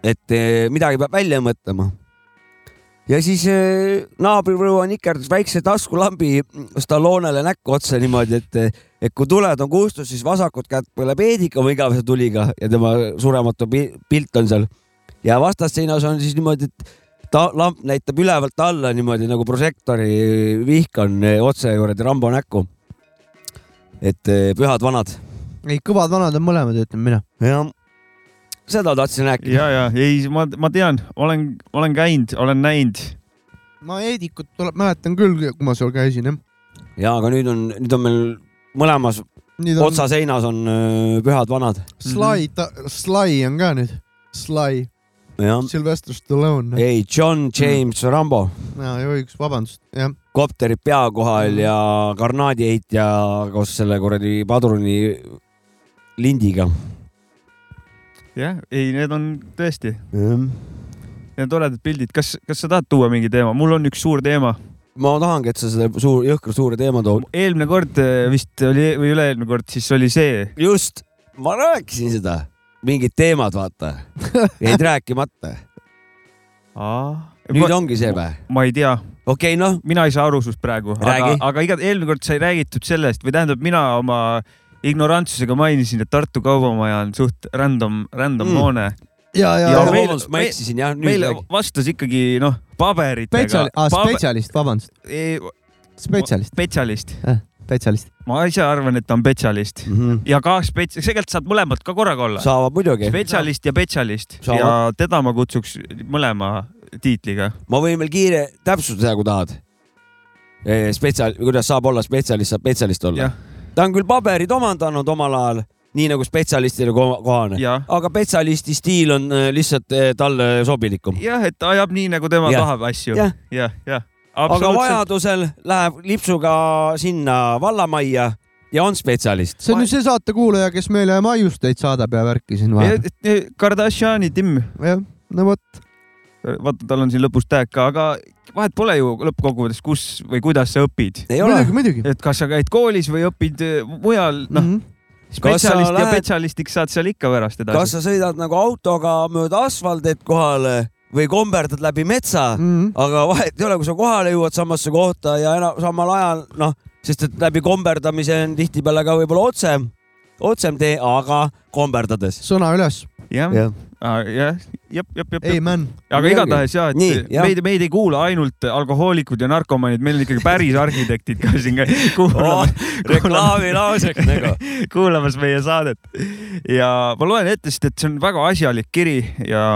C: et eh, midagi peab välja mõtlema. ja siis eh, naabripõua nikerdas väikse taskulambi Stallonele näkku otsa niimoodi, et, et kui tuled on kustus, siis vasakut kätt põleb Eedik oma igavese tuliga ja tema surematu pi- pilt on seal. ja vastasseinas on siis niimoodi, et ta, lamp näitab ülevalt alla niimoodi nagu prožektori vihk on eh, otse juurde Rambo näkku. et eh, pühad vanad.
A: ei, kõvad vanad on mõlemad, ütlen mina.
C: jah, seda tahtsin rääkida.
B: ja, ja ei, ma, ma tean, olen, olen käinud, olen näinud.
A: ma Heedikut tuleb, mäletan küll, kui ma seal käisin, jah.
C: ja aga nüüd on, nüüd on meil mõlemas
A: Nüüd
C: on...
A: on
C: otsaseinas on öö, pühad vanad.
A: Sly, Sly on ka nüüd. Sly, Sylvester Stallone.
C: ei John James mm. Rambo,
A: jaa, ja õigus, vabandust, jah.
C: kopterid pea kohal ja garnaadiheitja koos selle kuradi padruni lindiga.
B: jah, ei, need on tõesti, need on toredad pildid. kas, kas sa tahad tuua mingi teema? mul on üks suur teema.
C: ma tahangi, et sa selle suur, jõhkra suure teema tood.
B: eelmine kord eh, vist oli või üle-eelmine kord, siis oli see.
C: just, ma rääkisin seda, mingid teemad, vaata. Jäid rääkimata. nüüd
B: ma,
C: ongi see või?
B: ma ei tea,
C: okei okay,, noh,
B: mina ei saa aru sinust praegu, aga aga iga eelmine kord sai räägitud sellest või tähendab, mina oma ignorantsusega mainisin, et Tartu Kaubamaja on suht random, random
C: Mm.
B: hoone.
A: ja, ja,
B: Ja
C: vabandust, ma eksisin jah, nüüd
B: meile
C: räägi.
B: vastas ikkagi noh, paberitega.
A: Spetsialist, vabandust, spetsialist,
B: spetsialist,
A: spetsialist.
B: ma ise arvan, et ta on spetsialist ja ka spets-, tegelikult saad mõlemad ka korraga olla.
C: Saavad muidugi.
B: spetsialist ja spetsialist
C: Saavad.
B: ja teda ma kutsuks mõlema tiitliga.
C: ma võin veel kiire täpsustuse teha, kui tahad. spetsial, kuidas saab olla spetsialist, saab spetsialist olla ta on küll paberid omandanud omal ajal, nii nagu spetsialistile ko- kohane, aga spetsialisti stiil on äh, lihtsalt äh, talle sobilikum.
B: jah, et ta ajab nii, nagu tema
C: Jah.
B: tahab asju
C: Jah..
B: jah, jah.
C: Aga vajadusel läheb lipsuga sinna vallamajja ja on spetsialist.
A: see on ju see saatekuulaja, kes meile maiusteid saadab ja värki siin vahel.
B: Kardashiani Tim,
A: jah, no vot,
B: vaata, tal on siin lõpus tag ka, aga vahet pole ju lõppkokkuvõttes, kus või kuidas sa õpid.
C: ei ole
A: muidugi,, muidugi.
B: et kas sa käid koolis või õpid eh, mujal, noh.
C: Kas sa
B: spetsialist ja
C: lähed-
B: spetsialistiks saad seal ikka pärast
C: kas
B: edasi.
C: sa sõidad nagu autoga mööda asfaltit kohale või komberdad läbi metsa,
A: Mhm.
C: aga vahet ei ole, kui sa kohale jõuad samasse kohta ja enam samal ajal noh, sest et läbi komberdamise on tihtipeale ka võib-olla otsem, otsem tee, aga komberdades.
A: sõna üles,
B: jah,
C: jah,
B: jah, jep, jep, jep,
A: man.
B: aga igatahes ja, et
C: Nii, jah.
B: meid, meid ei kuula ainult alkohoolikud ja narkomaanid, meil on ikkagi päris arhitektid ka siin kuulamas
C: reklaamilauseks nagu.
B: kuulamas meie saadet ja ma loen ette, sest et see on väga asjalik kiri ja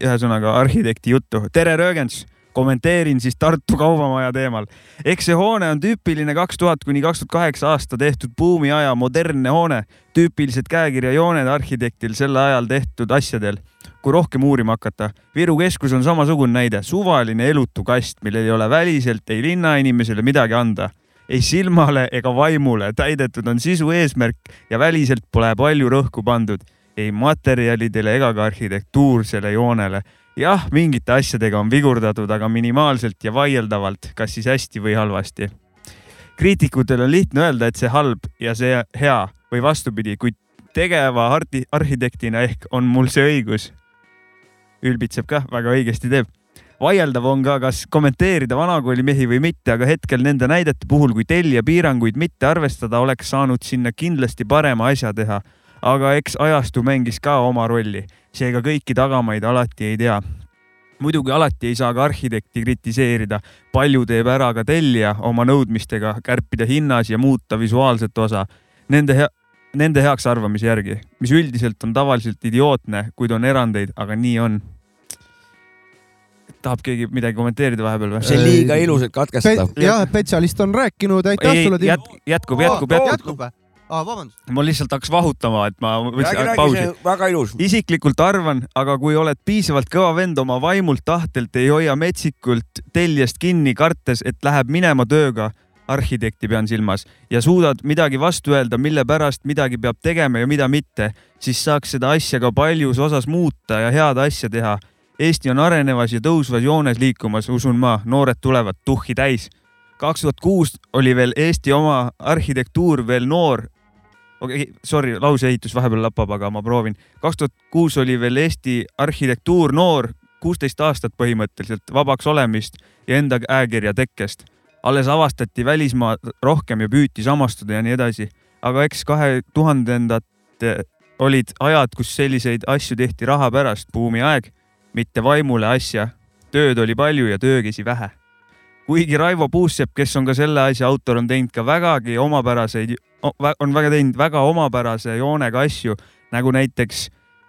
B: ühesõnaga arhitekti juttu. tere, Röögens kommenteerin siis Tartu Kaubamaja teemal. eks see hoone on tüüpiline kaks tuhat kuni kaks tuhat kaheksa aasta tehtud buumiaja modernne hoone, tüüpilised käekirjajooned arhitektil sel ajal tehtud asjadel. kui rohkem uurima hakata, Viru keskus on samasugune näide, suvaline elutu kast, millel ei ole väliselt ei linnainimesele midagi anda ei silmale ega vaimule, täidetud on sisu eesmärk ja väliselt pole palju rõhku pandud ei materjalidele ega ka arhitektuursele joonele. Jah, mingite asjadega on vigurdatud, aga minimaalselt ja vaieldavalt, kas siis hästi või halvasti. kriitikutel on lihtne öelda, et see halb ja see hea või vastupidi, kuid tegeva arti- arhitektina ehk on mul see õigus. ülbitseb kah, väga õigesti teeb. vaieldav on ka, kas kommenteerida vanakooli mehi või mitte, aga hetkel nende näidete puhul, kui tellija piiranguid mitte arvestada, oleks saanud sinna kindlasti parema asja teha. Aga eks ajastu mängis ka oma rolli, seega kõiki tagamaid alati ei tea muidugi alati ei saa ka arhitekti kritiseerida, palju teeb ära ka tellija oma nõudmistega kärpida hinnas ja muuta visuaalset osa. Nende hea, nende heaks arvamise järgi, mis üldiselt on tavaliselt idiootne, kuid on erandeid, aga nii on. tahab keegi midagi kommenteerida vahepeal või?
C: see on liiga ilus, et katkestada.
A: jah, spetsialist on rääkinud, aitäh sulle.
B: jätkub, jätkub, jätkub, jätkub
A: aa, vabandust.
B: ma lihtsalt hakkas vahutama, et ma
C: võtsin pausi. väga ilus.
B: isiklikult arvan, aga kui oled piisavalt kõva vend oma vaimult tahtelt, ei hoia metsikult teljest kinni, kartes, et läheb minema tööga, arhitekti pean silmas, ja suudad midagi vastu öelda, mille pärast midagi peab tegema ja mida mitte, siis saaks seda asja ka paljus osas muuta ja head asja teha. Eesti on arenevas ja tõusvas joones liikumas, usun ma, noored tulevad tuhhi täis kaks tuhat kuus oli veel Eesti oma arhitektuur veel noor okei okay,, sorry, lauseehitus vahepeal lappab, aga ma proovin. kaks tuhat kuus oli veel Eesti arhitektuur noor, kuusteist aastat põhimõtteliselt vabaks olemist ja enda käekirja tekkest. alles avastati välismaa rohkem ja püüti samastuda ja nii edasi. aga eks kahe tuhandendad olid ajad, kus selliseid asju tehti raha pärast, buumiaeg, mitte vaimule asja. tööd oli palju ja töökäsi vähe kuigi Raivo Puussepp, kes on ka selle asja autor, on teinud ka vägagi omapäraseid on väga teinud väga omapärase joonega asju, nagu näiteks,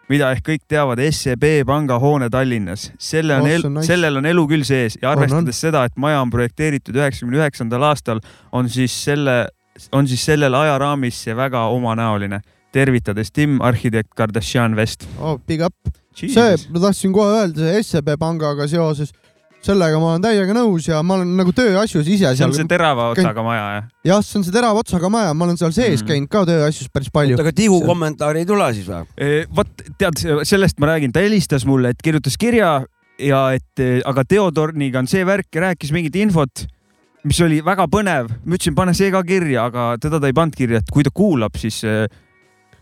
B: mida ehk kõik teavad, SEB panga hoone Tallinnas. selle on, oh, nice. sellel on elu küll sees ja arvestades on, on. seda, et maja on projekteeritud üheksakümne üheksandal aastal, on siis selle, on siis sellel ajaraamis see väga omanäoline. tervitades Tim, arhitekt Kardashian West
A: oh,. Big up. see, ma tahtsin kohe öelda, see SEB pangaga seoses sellega ma olen täiega nõus ja ma olen nagu tööasjus ise.
B: see on see terava otsaga maja, jah?
A: jah, see on see terava otsaga maja, ma olen seal sees mm. käinud ka tööasjus päris palju.
C: aga Tiigu kommentaari ei tule siis
B: või? vot tead, sellest ma räägin, ta helistas mulle, et kirjutas kirja ja et aga Theodorniga on see värk ja rääkis mingit infot, mis oli väga põnev. ma ütlesin, pane see ka kirja, aga teda ta ei pannud kirja, et kui ta kuulab, siis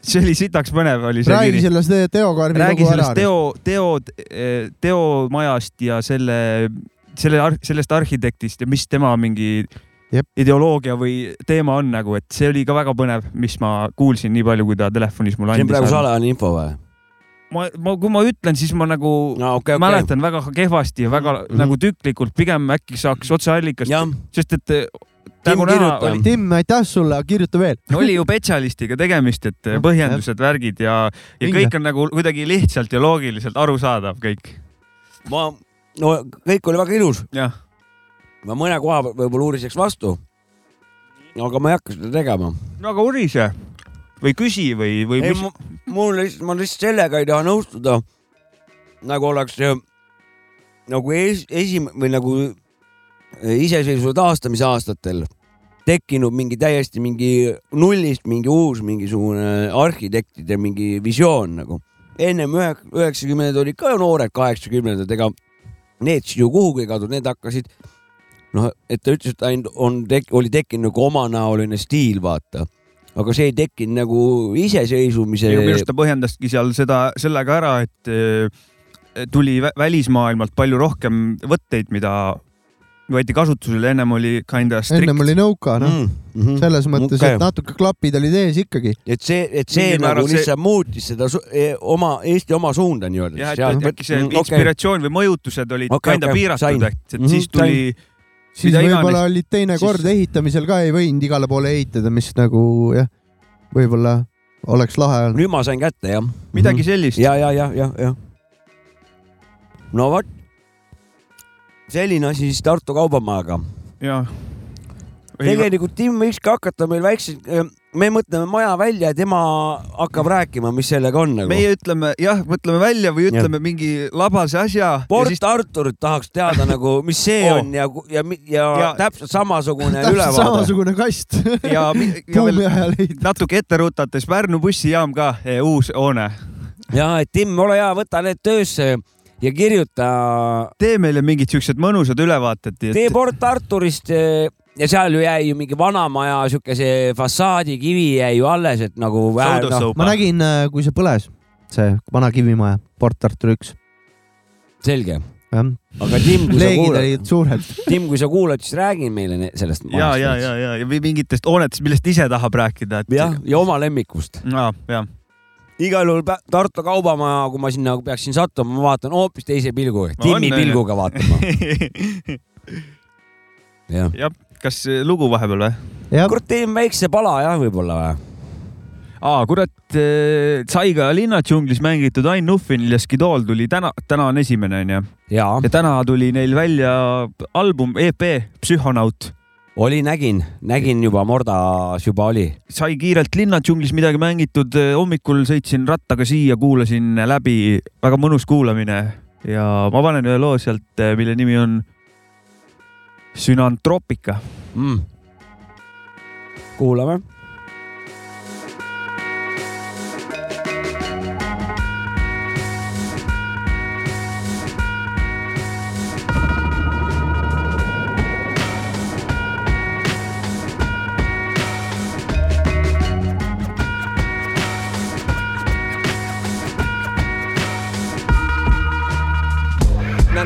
B: see oli sitaks põnev, oli see
A: räägi kiri. sellest Teo Karvi
B: räägi sellest Teo, Teo, Teo majast ja selle, selle, sellest arhitektist ja mis tema mingi Jep. ideoloogia või teema on nagu, et see oli ka väga põnev, mis ma kuulsin nii palju, kui ta telefonis mulle andis.
C: see on praegu salajane info või?
B: ma, ma, kui ma ütlen, siis ma nagu no, okay, okay. mäletan väga kehvasti ja väga mm -hmm. nagu tüklikult, pigem äkki saaks otseallikast, sest et
A: näha oli. Tim, aitäh sulle, kirjuta veel.
B: oli ju spetsialistiga tegemist, et põhjendused, värgid ja, ja kõik on nagu kuidagi lihtsalt ja loogiliselt arusaadav kõik.
C: ma, no kõik oli väga ilus. ma mõne koha võib-olla uuriseks vastu. aga ma ei hakka seda tegema.
B: no aga urise või küsi või, või
C: ei, mis? mul lihtsalt, ma lihtsalt sellega ei taha nõustuda. nagu oleks nagu es, esim- või nagu iseseisvuse taastamise aastatel tekkinud mingi täiesti mingi nullist mingi uus mingisugune arhitektide mingi visioon nagu. ennem üheksakümnendad olid ka noored kaheksakümnendad, ega need ju kuhugi ei kadunud, need hakkasid noh, et ta ütles, et ainult on tek-, oli tekkinud nagu omanäoline stiil, vaata. aga see ei tekkinud nagu iseseisvumise.
B: minu arust ta põhjendaski seal seda sellega ära, et eh, tuli välismaailmalt palju rohkem võtteid, mida võeti kasutusele, ennem oli kinda strict.
A: ennem oli nõuka, noh mm. -hmm. selles mõttes okay., et natuke klapid olid ees ikkagi.
C: et see, et see Mingi nagu lihtsalt see... muutis seda e oma, Eesti oma suunda nii-öelda.
B: jah, et, et äkki see mm, inspiratsioon okay. või mõjutused olid okay, kinda okay. piiratud, et, et mm -hmm. siis tuli Sain
A: siis võib-olla olid teine kord siis... ehitamisel ka ei võinud igale poole ehitada, mis nagu jah, võib-olla oleks lahe olnud.
C: nüüd ma sain kätte jah.
B: midagi sellist.
C: ja, ja, ja, ja, ja. no vot, selline asi siis Tartu Kaubamajaga.
B: jah.
C: tegelikult Tim võikski hakata meil väikse, me mõtleme maja välja ja tema hakkab rääkima, mis sellega on nagu.
B: meie ütleme jah, mõtleme välja või ütleme ja. mingi labase asja.
C: Port siis... Arturit tahaks teada nagu, mis see oh. on ja, ja, ja, ja täpselt samasugune täpselt ülevaade.
A: samasugune kast
B: ja, ja veel natuke ette rutates Pärnu bussijaam ka, eh, uus hoone.
C: ja, et Tim, ole hea, võta need töösse ja kirjuta.
B: tee meile mingid siuksed mõnusad ülevaated et....
C: tee Port Arturist eh, ja seal ju jäi ju mingi vanamaja siukese fassaadi kivi jäi ju alles, et nagu.
B: Soudosõupa.
A: ma nägin, kui see põles, see vana kivimaja, Port Artur üks,
C: selge, aga Tim, kui sa kuulad. Tim, kui sa kuulad, siis räägi meile sellest
B: ja, ja, ja, ja, ja mingitest hoonetest, millest ise tahab rääkida, et.
C: jah, ja oma lemmikust.
B: ja, ja.
C: Igal juhul Tartu Kaubamaja, kui ma sinna peaksin sattuma, ma vaatan hoopis teise pilguga, Timmi pilguga vaatama. jah,
B: jah, kas lugu vahepeal või?
C: kurat, teeme väikse pala jah, võib-olla või?
B: aa, kurat, Saiga linnadžunglis mängitud Ain Nuffinil ja Skidool tuli täna, täna on esimene onju ja täna tuli neil välja album, EP Psühhonaut.
C: oli, nägin, nägin juba Mordas juba oli.
B: sai kiirelt linnadžunglis midagi mängitud, hommikul sõitsin rattaga siia, kuulasin läbi, väga mõnus kuulamine ja ma panen ühe loo sealt, mille nimi on Sünantropika.
C: mm.. kuulame.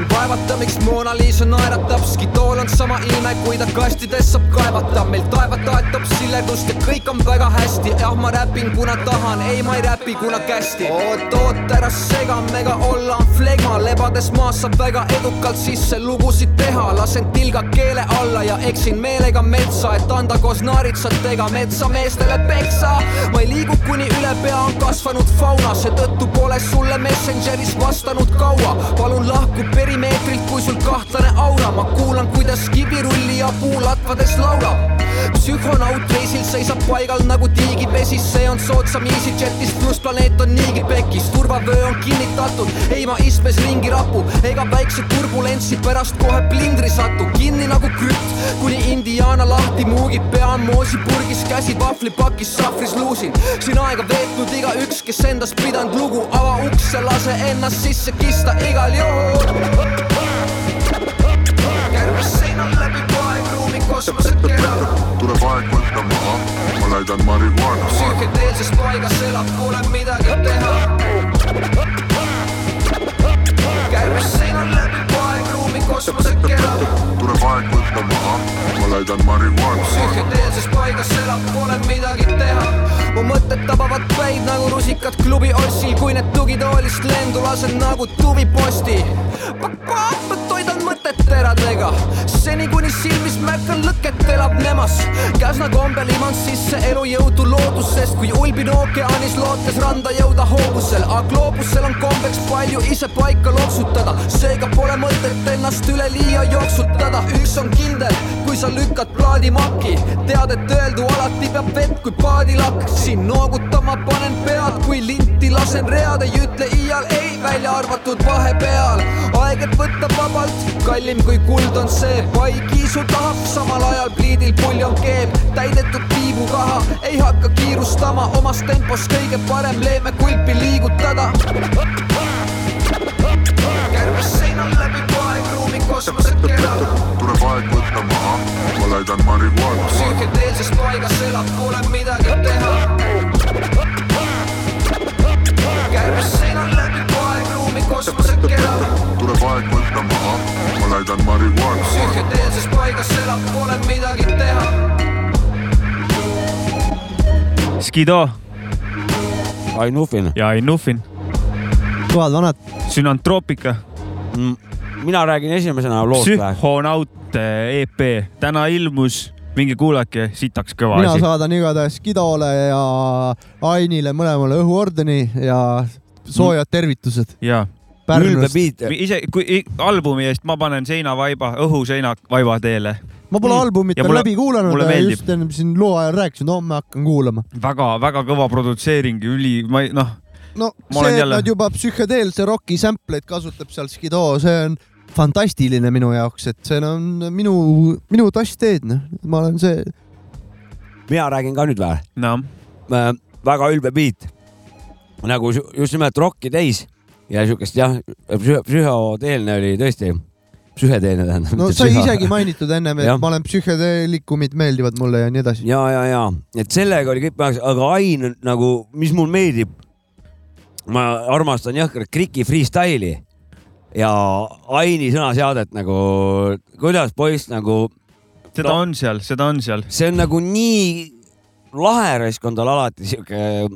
E: Näen vaevata, miks Mona Lisa naeratab, Skitool on sama ilme, kui ta kastides saab kaevata. meil taeva toetab silledust ja kõik on väga hästi. jah, ma räpin, kuna tahan, ei, ma ei räpi, kuna kästi. oot, oot, ära sega, mega olla on flegma, lebades maas saab väga edukalt sisse lugusid teha. lasen tilga keele alla ja eksin meelega metsa, et anda koos naaritsatega metsameestele peksa. ma ei liigu, kuni üle pea on kasvanud fauna, seetõttu pole sulle Messengeris vastanud kaua. palun lahku perimeetrilt, kui sul kahtlane aura, ma kuulan, kuidas kivirullija puulatvades laulab. Psühhonaut reisil seisab paigal nagu tiigipesis, see on soodsam EasyJetist, pluss planeet on niigi pekis, turvavöö on kinnitatud, ei ma istmes ringi rapu, ega väikse turbulentsi pärast kohe plindri satu, kinni nagu krüpt, kuni Indiana lahti muugib, pea on moosipurgis, käsi vahvlipakis, sahvris luusin. siin aega veetnud igaüks, kes endast pidanud lugu, ava uks ja lase ennast sisse kista igal juhul. kärbes seinal läbi poegruumi kosmosekera,
F: tuleb aeg võtta maha, ma näidan marihuaana.
E: psüühikedeelses paigas elab, pole midagi teha. kärbes seinal läbi poegruumi kosmosekera,
F: tuleb aeg võtta maha, ma näidan marihuaana.
E: psüühikedeelses paigas elab, pole midagi teha. mu mõtted tabavad päid nagu rusikad klubi ossil, kui need tugitoolist lendu lasen nagu tuviposti. ma toidan mõtet teradega, seni kuni silmis märkan lõket elab nemas. Käsna kombel iman sisse elujõudu loodusest, kui ulbin ookeanis lootes randa jõuda hoovusel, aga gloobusel on kombeks palju ise paika loksutada, seega pole mõtet ennast üleliia jooksutada. üks on kindel, kui sa lükkad plaadi maki, tead, et öeldu alati peab vett kui paadilakk. siin noogutama panen pead, kui linti lasen read, ei ütle iial ei, välja arvatud vahepeal. aeg, et võtta vabalt, kallim kui kuld on see, pai kiisu tahab, samal ajal pliidil puljon keeb, täidetud tiibukaha, ei hakka kiirustama, omas tempos kõige parem leeme kulpi liigutada. kärbes seinal läbi poegruumi kosmosekera,
F: tuleb aeg võtta maha, ma näidan marihuaana.
E: psüühikedeelses paigas elab, pole midagi teha. kärbes seinal poegruumi kosmosekera,
F: tuleb aeg võtta maha, ma näidan marihuaana.
E: psüühikedeelses paigas elab, pole midagi teha.
B: Skido.
C: Ain Nuffin.
B: ja Ain Nuffin,
A: toad vanad,
B: Sünantropika,
C: mina räägin esimesena loost?
B: Psühhonaut eh, EP, täna ilmus, minge kuulake, sitaks kõva
A: mina
B: asi.
A: saadan igatahes Kidole ja Ainile mõlemale õhuordeni ja soojad tervitused.
B: Ja
A: Pärnust.
C: beat.
B: ise, kui albumi eest ma panen seinavaiba, õhuseina vaiba teele.
A: ma pole
B: Mm.
A: albumit veel läbi kuulanud just enne siin loo ajal rääkisin, homme hakkan kuulama.
B: väga-väga kõva produtseering, üli, ma ei noh,
A: no
B: Ma olen
A: see, et
B: jälle-
A: nad juba psühhedeelse roki sample'id kasutab seal Skido, see on fantastiline minu jaoks, et see on minu, minu tassteed, noh, ma olen see,
C: mina räägin ka nüüd või?
B: noh,
C: väga ülbe beat. nagu just nimelt rocki täis ja siukest jah, psühhoteelne oli tõesti. psühhedeelne tähendab.
A: no sai isegi mainitud ennem, et
C: Jah.
A: ma olen psühhedeelikumid meeldivad mulle ja nii edasi.
C: ja, ja, ja, et sellega oli kõik väga, aga Ain nagu, mis mul meeldib. ma armastan jõhkralt Kriki freestyle'i ja Aini sõnaseadet nagu, kuidas poiss nagu,
B: seda
C: No.
B: on seal, seda on seal.
C: see on nagu nii lahe raisk on tal alati sihuke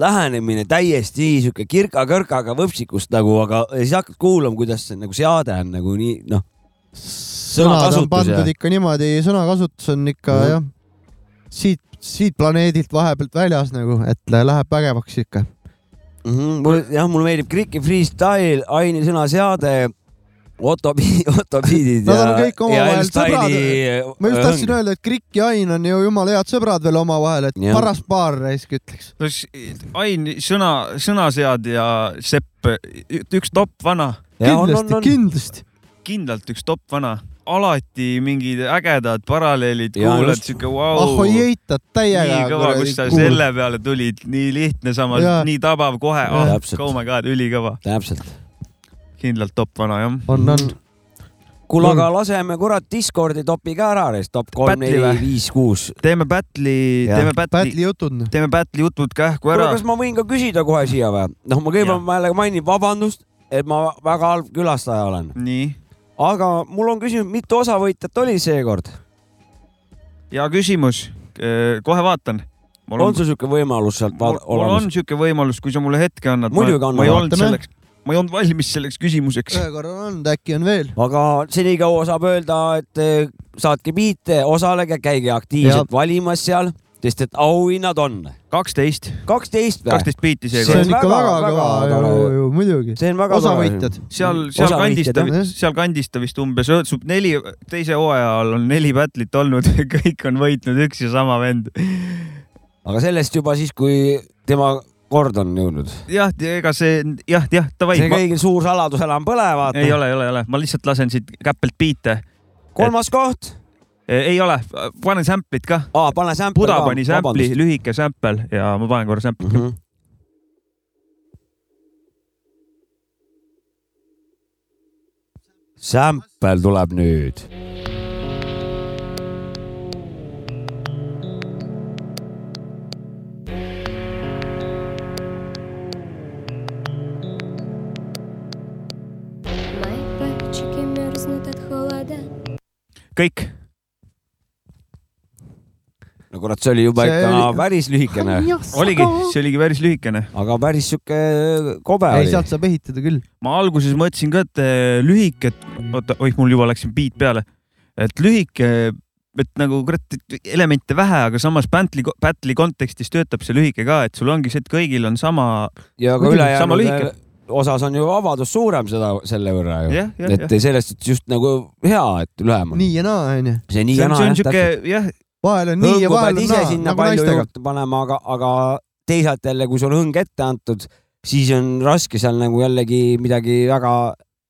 C: lähenemine täiesti sihuke kirka-kõrkaga võpsikust nagu, aga siis hakkad kuulama, kuidas see nagu seade on nagu nii noh.
A: sõnad on pandud ikka niimoodi, sõnakasutus on ikka
C: Mhm.
A: jah, siit, siit planeedilt vahepealt väljas nagu, et läheb vägevaks ikka.
C: mm. -hmm. mul jah, mulle meeldib Kriki freestyle, Aini sõnaseade, Otto, Otto Biidid
A: Nad
C: ja ja L-Style'i
A: ma just tahtsin öelda, et Krikk ja Ain on ju jumala head sõbrad veel omavahel, et
C: Jah.
A: paras paar raisk ütleks.
B: no Ain, sõna, sõnasead ja Sepp, üks topp vana,
C: Ja on-
A: kindlasti kindlasti.
B: kindlalt üks topp vana, alati mingid ägedad paralleelid,
C: Ja
B: kuulad siuke
A: ah
B: vau
A: oi, eitad täiega.
B: nii kõva, kus sa selle peale tulid, nii lihtne, samas nii tabav kohe,
A: Jaa.
B: oh oh my god, ülikõva,
C: täpselt.
B: Kindlalt topp vana jah.
A: on, on.
C: kuule, aga laseme kurat Discordi topi ka ära, top kolm, neli viis, kuus.
B: teeme battle'i, teeme battle'i,
A: jutud.
B: teeme battle'i jutud kähku
C: kuule,
B: ära
C: kas ma võin ka küsida kohe siia või? noh, ma kõigepealt ma jälle mainin vabandust, et ma väga halb külastaja olen,
B: nii,
C: aga mul on küsimus, mitu osavõitjat oli seekord?
B: hea küsimus, kohe vaatan. mul
C: on
B: on,
C: sul siuke võimalus sealt
B: mul,
C: vaad-
B: mul on siuke võimalus, kui sa mulle hetke annad.
C: Muidugi anna,
B: ma ei olnud
A: vaatame.
B: selleks, ma ei olnud valmis selleks küsimuseks.
A: ühe korra on olnud, äkki on veel.
C: aga senikaua saab öelda, et eh, saatke biite, osalege, käige aktiivselt valimas seal, sest et auhinnad on
B: kaksteist,
C: kaksteist või?
B: kaksteist biiti
A: see
B: seekord
A: on. ikka
C: väga-
A: kõva ju, muidugi.
C: see on väga
A: osavõitjad.
B: seal, seal kandis ta seal kandis ta vist umbes, neli, teise hooaja all on neli battle'it olnud, kõik on võitnud üks ja sama vend.
C: aga sellest juba siis, kui tema kord on jõudnud.
B: jah, ega see jah, jah, davai
C: see, kõigil suur saladus enam pole, vaata.
B: ei ole, ei ole, ei ole, ma lihtsalt lasen siit käppelt biite.
C: kolmas koht.
B: ei ole, panen sample'it ka.
C: aa, pane sämpel
B: Buda pani sample'i, lühike sample ja ma panen korra sample'it
C: mm. -hmm. sämpel tuleb nüüd. kurat, see oli juba
A: See
C: ikka
A: oli-
C: päris lühikene,
B: oligi, see oligi päris lühikene.
C: aga päris sihuke kobe
A: ei,
C: oli.
A: sealt saab ehitada küll.
B: ma alguses mõtlesin ka, et eh, lühike, et oota, oih, mul juba läks siin beat peale, et lühike, et nagu kurat, elemente vähe, aga samas battle'i, battle'i kontekstis töötab see lühike ka, et sul ongi see, et kõigil on sama,
C: ja ka ülejäänud
B: lühike.
C: osas on ju vabadus suurem seda, selle võrra ju.
B: jah, jah,
C: et
B: jah.
C: sellest just nagu hea, et lühem on.
A: nii ja naa onju.
C: see nii
B: see
C: ja naa jah,
B: jah,
A: vahel on nii ja
C: hõngu
A: vahel
C: pead
A: on
C: ise
A: naa, nagu
C: palju
A: naistega.
C: panema, aga, aga teisalt jälle, kui sul on hõng ette antud, siis on raske seal nagu jällegi midagi väga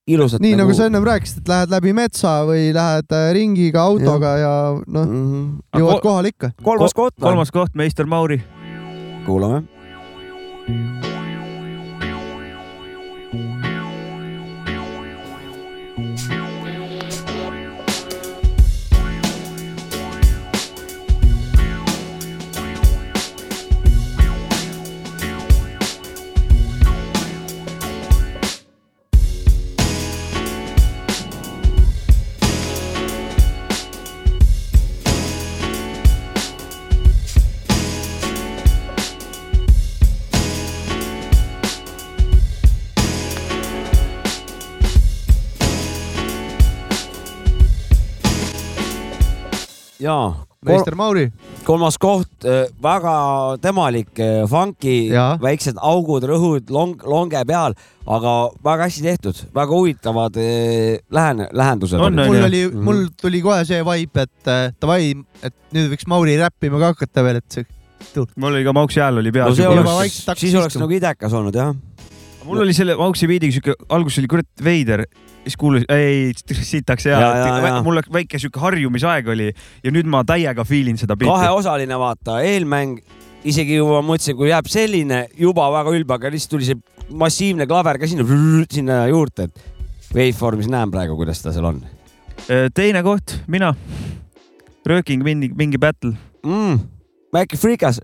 C: ilusat.
A: nii nagu sa ennem rääkisid, et lähed läbi metsa või lähed äh, ringiga autoga ja noh,
C: mm. -hmm.
A: jõuad kohale ikka.
C: kolmas koht,
B: kolmas koht, meister Mauri.
C: kuulame. jaa,
A: meister Mauri,
C: kolmas koht, väga temalik, funky,
A: Jaa.
C: väiksed augud, rõhud long, longe peal, aga väga hästi tehtud, väga huvitavad eh, lähen-, lähendused.
A: Mul oli,
C: Mhm.
A: mul tuli kohe see vibe, et äh, davai, et nüüd võiks Mauri räppima ka hakata veel, et see,
B: mul oli ka Mauksi hääl oli
C: no
A: vaikselt, hakkas
C: siis oleks nagu idekas olnud jah.
B: Mul oli selle Mauksi biidiga siuke, alguses oli kurat veider, siis kuulasin, ei, sitaks hea mul väike siuke harjumisaeg oli ja nüüd ma täiega feel in seda biiti.
C: kaheosaline, vaata, eelmäng isegi juba mõtlesin, kui jääb selline juba väga ülbe, aga lihtsalt tuli see massiivne klaver ka sinna, sinna juurde, et waveformis näen praegu, kuidas ta seal on.
B: teine koht, mina. rööking mingi, mingi battle.
C: mm.. Maci Freekas,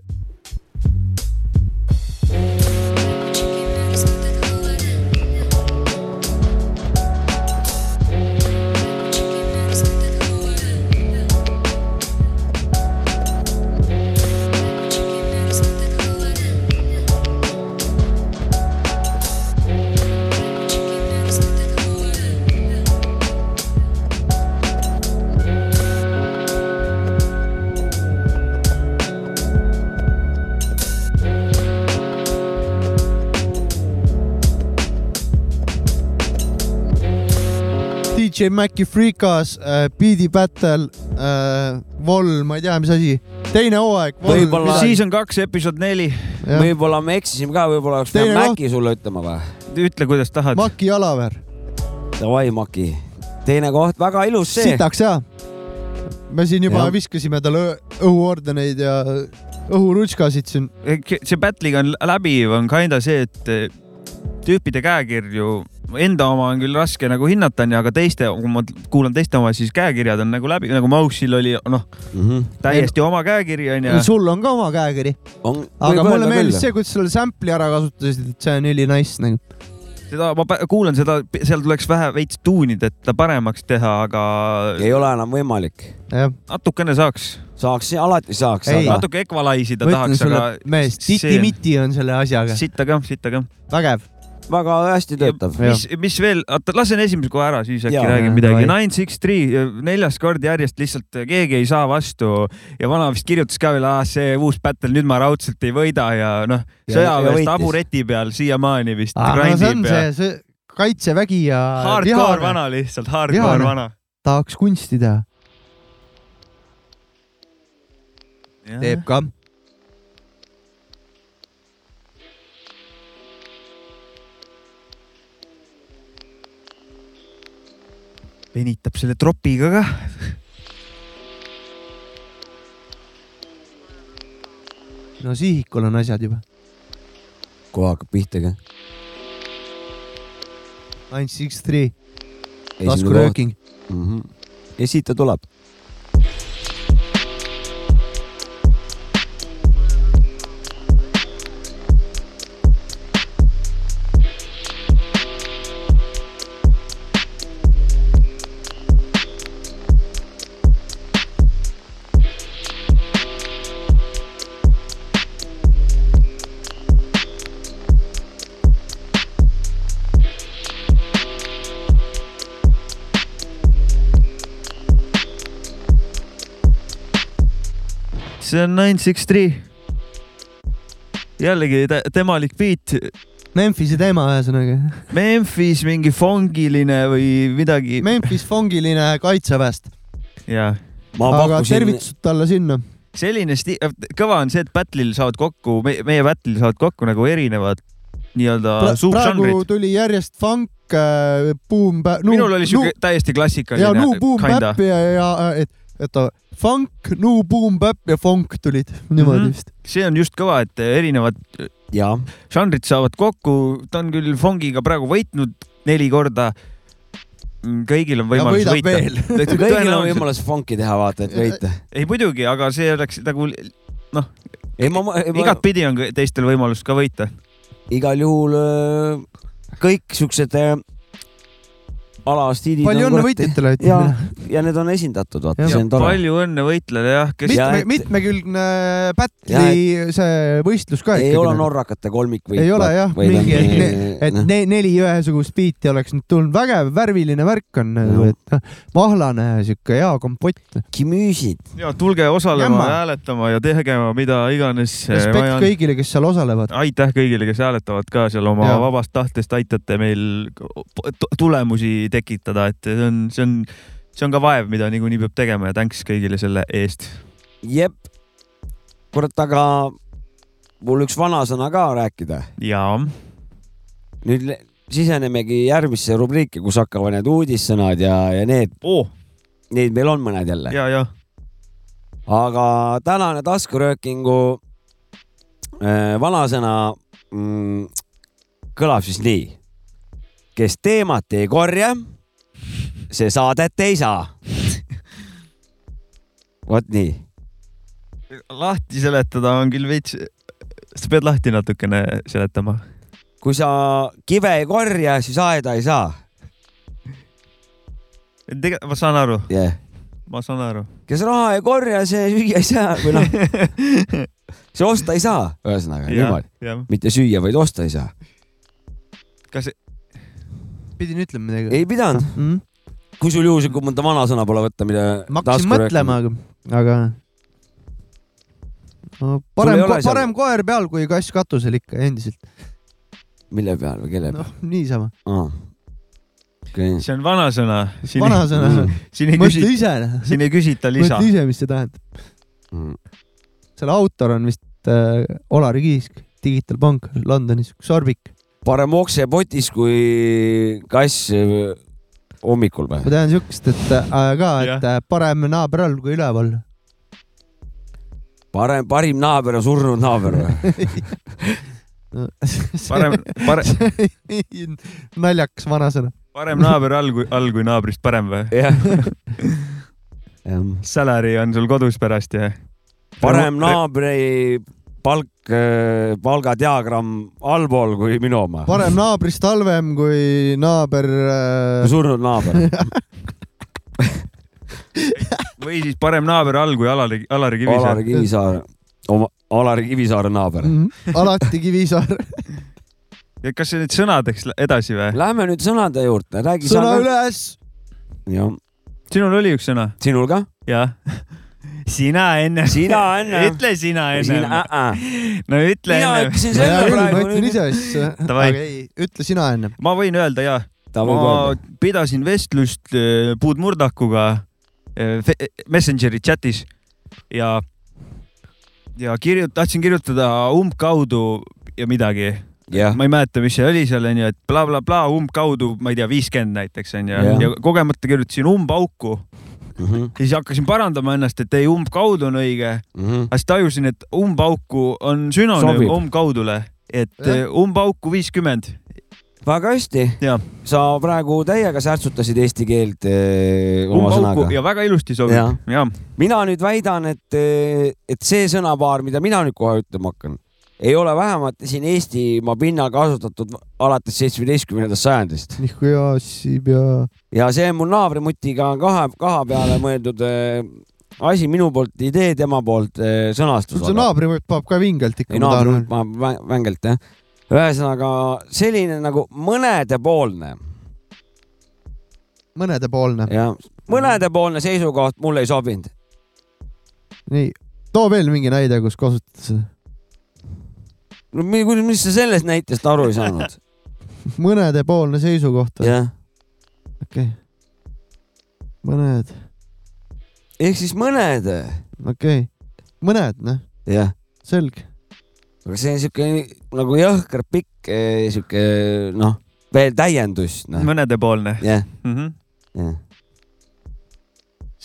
A: DJ Maci Freekas äh,, Beat'i Battle äh,, Vol, ma ei tea, mis asi, teine hooaeg.
C: Võib-olla-
B: season kaks, episood neli.
C: võib-olla me eksisime ka, võib-olla oleks pidanud. Maci sulle ütlema või?
B: ütle, kuidas tahad.
A: Maki Jalaver,
C: Davai, Maki. teine koht, väga ilus see.
A: sitaks hea. me siin juba ja. viskasime talle õhuordeneid ja õhurutskasid siin.
B: see battle'iga on läbiv, on kinda see, et eh, tüüpide käekirju, enda oma on küll raske nagu hinnata, onju, aga teiste, kui ma kuulan teiste oma, siis käekirjad on nagu läbi, nagu Mausil oli, noh,
C: Mhm.
B: täiesti oma käekiri onju.
A: sul on ka oma käekiri, aga mulle meeldis see, kuidas sa selle sample'i ära kasutasid, et see on üli nice nagu.
B: seda ma kuulan seda, seal tuleks vähe veits tuunida, et ta paremaks teha, aga
C: ei ole enam võimalik.
B: natukene saaks,
C: saaks, alati saaks, aga
B: natuke equalize ida tahaks, aga,
A: mees, titi-miti on selle asjaga,
B: sitta ka, sitta ka.
A: vägev.
C: Väga hästi töötav.
B: mis, mis veel, oota, lasen esimese kohe ära, siis äkki räägin midagi. Nine Six Three, neljas kord järjest lihtsalt keegi ei saa vastu ja vana vist kirjutas ka veel, see uus battle, nüüd ma raudselt ei võida ja noh,
C: Ja- ja
B: sõjaväes tabureti peal siiamaani vist
A: no see on see, see kaitsevägi ja
B: hardcore vana lihtsalt, hardcore vana.
A: tahaks kunsti teha, teeb ka.
B: Venitab selle tropiga ka.
A: no sihikul on asjad juba.
C: kohe hakkab pihta ka.
A: Nine Six Three, taskurööking.
C: Mhm. ja siit ta tuleb.
B: See on Nine Six Three. jällegi te- temalik beat,
A: Memphise teema ühesõnaga.
B: Memphis mingi fongiline või midagi.
A: Memphis fongiline kaitseväest,
B: jaa
C: ma
A: aga
C: pakkusin,
A: tervitused talle sinna.
B: selline sti-, kõva on see, et battle'il saavad kokku, meie battle'il saavad kokku nagu erinevad nii-öelda
A: praegu
B: subžanrid.
A: tuli järjest funk, boom,
B: minul oli siuke täiesti klassikaline.
A: ja nu boom bap ja, ja et, oota, funk, nu boom bap ja funk tulid niimoodi
B: Mhm.
A: vist.
B: see on just kõva, et erinevad
C: jaa,
B: žanrid saavad kokku, ta on küll Fongiga praegu võitnud neli korda. kõigil on
A: ja
B: võimalus võita.
C: kõigil on võimalus funk'i teha, vaata, et võita.
B: ei muidugi, aga see oleks nagu
C: ma
B: igatpidi on teistel võimalus ka võita.
C: igal juhul kõik siuksed alastiilid
A: palju õnne võitjatele,
C: ja
A: ütleme.,
C: ja need on esindatud, vaata, see on tore.
B: palju õnne võitlejale jah, kes
C: Ja
A: mitme
C: et-,
A: mitmekülgne battle'i see võistlus ka
C: ei ole norrakate kolmik või?
A: ei ole jah, mingi, et, ne, et ne, neli ühesugust biiti oleks nüüd tulnud, vägev värviline värk on nagu, et noh, mahlane sihuke hea kompott.
C: kimüüsid.
B: ja tulge osalema hääletama ja tegema mida iganes eh,
A: respekt kõigile, kes seal osalevad.
B: aitäh kõigile, kes hääletavad ka seal oma
A: Jaa.
B: vabast tahtest aitate meil tulemusi tekitada, et see on, see on, see on ka vaev, mida niikuinii peab tegema ja thanks kõigile selle eest.
C: jep. kurat, aga mul üks vanasõna ka rääkida.
B: ja
C: nüüd sisenemegi järgmisse rubriiki, kus hakkavad need uudissõnad ja, ja need,
B: oh,,
C: neid meil on mõned jälle.
B: ja, ja
C: aga tänane taskuröökingu äh, vanasõna mm, kõlab siis nii. Kes teemat ei korja, see saadet ei saa. vot nii.
B: lahti seletada on küll veits, sa pead lahti natukene seletama.
C: kui sa kive ei korja, siis aeda ei saa
B: tegelikult ma saan aru,
C: yeah..
B: ma saan aru.
C: kes raha ei korja, see süüa ei saa või noh, see osta ei saa, ühesõnaga niimoodi, mitte süüa, vaid osta ei saa.
B: kas
A: pidin ütlema midagi.
C: ei pidanud,
A: mm?.
C: kui sul juhuslikult mõnda vanasõna pole võtta, mida.
A: ma hakkasin mõtlema, aga, aga no, parem
C: ole seal-
A: parem koer peal kui kass katusel ikka endiselt.
C: mille peal või kelle peal
A: noh, niisama.
C: ah.? okei,
B: see on vanasõna.
A: vanasõna.
B: ei
A: mõtle ise,
B: siin ei küsita lisa
A: mõtle. ise, mis see tähendab.
C: Mm.
A: selle autor on vist äh, Olari Kiisk, Digital Bank Londonis, Sorbik.
C: Parem okse potis kui kass äh, hommikul või?
A: ma tean siukest, et äh, ka, et äh, parem naaber all kui üleval.
C: parem, parim naaber on surnud naaber või?
B: parem, parem,
A: naljakas vanasõna.
B: parem naaber all kui, all kui naabrist parem või?
C: jah
B: Salary on sul kodus pärast ja?
C: parem naabri palk, palgadiagramm allpool kui minu oma.
A: parem naabrist halvem kui naaber äh,.
C: surnud naaber.
B: või siis parem naaber all kui Alari, Alari Kivisäär
C: Alari. Kivisaar, oma, Alari Kivisaare naaber.
A: Mhm. alati Kivisaar.
B: ja kas see nüüd sõnadeks edasi või?
C: Lähme nüüd sõnade juurde, räägi
A: sõna
C: sa.
A: üles.
C: jah,
B: sinul oli üks sõna?
C: sinul ka?
B: jah. Sina enne.
C: Sina enne.
B: ütle sina enne.
C: äh,.
B: no ütle
C: mina
B: enne.
C: ütlesin
A: hea
C: selle
A: küll, ma
C: praegu
A: ütlen. ise siis. Ei, ütle sina enne.
B: ma võin öelda ja. ma pidasin vestlust äh, Puud Murdakuga äh, Messengeri chatis ja, ja kirjut-, tahtsin kirjutada umbkaudu ja midagi.
C: jah,
B: ma ei mäleta, mis see oli seal onju, et blablabla umbkaudu, ma ei tea, viiskümmend näiteks onju
C: Jah.
B: ja kogemata kirjutasin umbauku.
C: Mhm,
B: siis hakkasin parandama ennast, et ei, umbkaudu on õige, aga siis tajusin, et umbauku on sünonüüm umbkaudule, et
A: Jah.
B: äh, umbauku viiskümmend.
C: väga hästi. Sa praegu täiega särtsutasid eesti keelt eh, oma
B: umbauku
C: sõnaga.
B: ja väga ilusti sobib.
C: Mina nüüd väidan, et, et see sõnapaar, mida mina nüüd kohe ütlema hakkan, ei ole vähemalt siin Eestimaa pinnal kasutatud alates seitsmeteistkümnendast sajandist
A: nihkuja, sib ja.
C: ja see on mul naabrimutiga kahe, kaha peale mõeldud eh, asi, minu poolt idee, tema poolt eh, sõnastus.
A: see naabri paneb ka vingelt ikka.
C: ei naabri paneb vä- vängelt jah. ühesõnaga selline nagu mõnedepoolne
A: mõnedepoolne.
C: ja mõnedepoolne seisukoht mulle ei sobinud.
A: nii, too veel mingi näide, kus kasutad seda.
C: No mis sa sellest näitest aru ei saanud?
A: mõnedepoolne seisukoht. okei
C: jah,
A: okay.. mõned,
C: ehk siis mõned,
A: okei okay.. mõned, noh,
C: jah
A: selge.
C: aga see on siuke nagu jõhker pikk eh, siuke noh, veel täiendus, noh,
B: mõnedepoolne
C: jah,
B: mm. -hmm.
C: jah.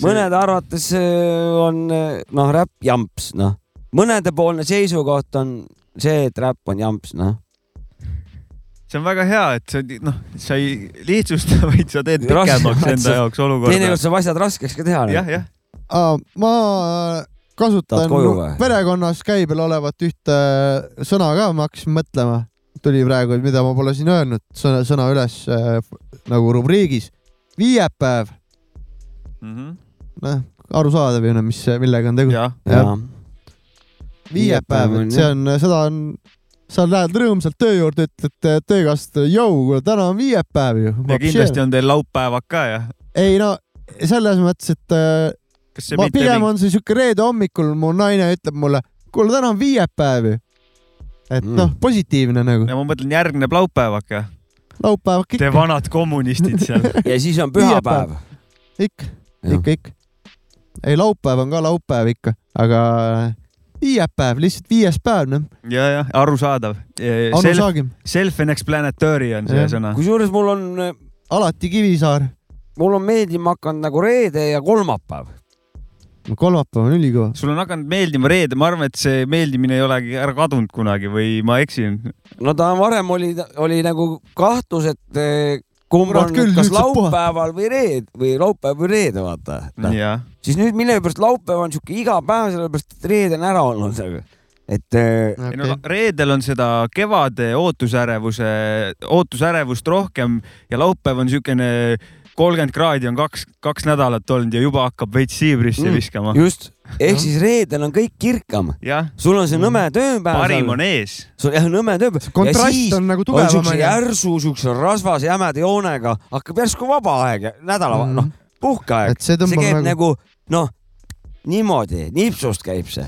C: mõnede arvates eh, on eh, noh, räpp jamps, noh, mõnedepoolne seisukoht on see, et räpp on jamps, noh.
B: see on väga hea, et sa noh, sa ei lihtsusta, vaid sa teed pikemaks enda jaoks olukorda
C: teinekord. saab asjad raskeks ka teha.
B: jah, jah,
A: ma kasutan perekonnas käibel olevat ühte sõna ka, ma hakkasin mõtlema, tuli praegu, mida ma pole siin öelnud, sõna, sõna üles äh, nagu rubriigis. viiepäev,
B: Mhm.
A: noh, arusaadav ju, mis, millega on tegu.
B: jah,
A: jah,
C: Viiepäev
A: viiepäev,
C: on
A: et see
C: jah.
A: on, seda on, sa lähed rõõmsalt töö juurde, ütled töökaaslastele, jõu, täna on viiepäev ju.
B: ja kindlasti on teil laupäevad ka ja
A: ei no selles mõttes, et äh,
B: kas see
A: ma
B: mitte
A: pigem
B: mingi-
A: on see siuke reede hommikul, mu naine ütleb mulle, kuule, täna on viiepäev ju. et
C: Mm.
A: noh, positiivne nagu,
B: ja ma mõtlen järgneb laupäevak ja
A: laupäev
B: te
A: ikka,
B: vanad kommunistid seal.
C: ja siis on pühapäev.
A: ikka, ikka, ikka. ei, laupäev on ka laupäev ikka, aga viiepäev, lihtsalt viies päev, noh,
B: ja, ja arusaadav. Self-explanatory on see
A: Jah.
B: sõna.
C: kusjuures mul on,
A: alati Kivisaar,
C: mul on meeldima hakanud nagu reede ja kolmapäev.
A: kolmapäev on ülikõva.
B: sul on hakanud meeldima reede, ma arvan, et see meeldimine ei olegi ära kadunud kunagi või ma eksin.
C: no ta varem oli, oli nagu kahtlus, et eh, kumb on
A: küll,
C: kas laupäeval või reed või laupäev või reede, vaata.
B: jah,
C: siis nüüd millegipärast laupäev on siuke iga päev, sellepärast et reede on ära olnud. et äh,
B: ei no reedel on seda kevade ootusärevuse, ootusärevust rohkem ja laupäev on siukene kolmkümmend kraadi on kaks, kaks nädalat olnud ja juba hakkab veits siibrisse
C: Mm.
B: mm. viskama.
C: just, ehk siis reedel on kõik kirkam, sul on see nõme tööpäev.
B: parim on ees.
C: sul jah, nõme tööpäev.
A: kontrast on nagu tugevam
C: siukse. järsu, siukse rasvase jämeda joonega hakkab järsku vaba aeg, nädala mm., noh, puhkeaeg.
A: et see
C: käib
A: nagu,
C: nagu noh, niimoodi, nipsust käib see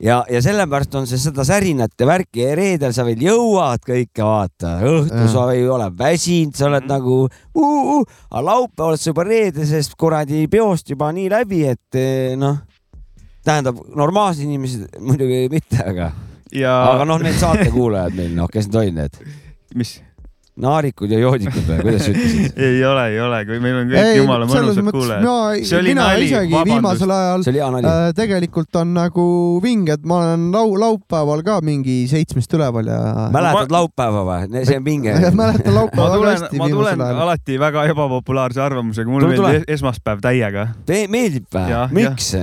C: ja, ja sellepärast on see seda särinat ja värki ja reedel sa veel jõuad kõike vaata, õhtul sa ei ole väsinud, sa oled nagu uh, uh,, aga laupäeval oled sa juba reedesest kuradi peost juba nii läbi, et eh, noh, tähendab normaalsed inimesed muidugi mitte, aga,
B: ja
C: aga noh, need saatekuulajad meil noh, kes need olid need?
B: Mis
C: naarikud ja joodikud või kuidas sa ütlesid?
B: ei ole, ei ole, kui meil on kõik jumala mõnusad kuulajad. See oli
A: mina
B: nali,
A: isegi
B: vabandust.
A: viimasel ajal
C: see oli hea nali.
A: äh, tegelikult on nagu vinge, et ma olen lau-, laupäeval ka mingi seitsmest üleval ja.
C: mäletad laupäeva või? see on pinge.
A: mäletan
B: ma
A: laupäeva väga
B: tulen,
A: hästi
B: ma tulen alati väga ebapopulaarse arvamusega, mulle meeldib es- esmaspäev täiega,
C: meeldib või miks?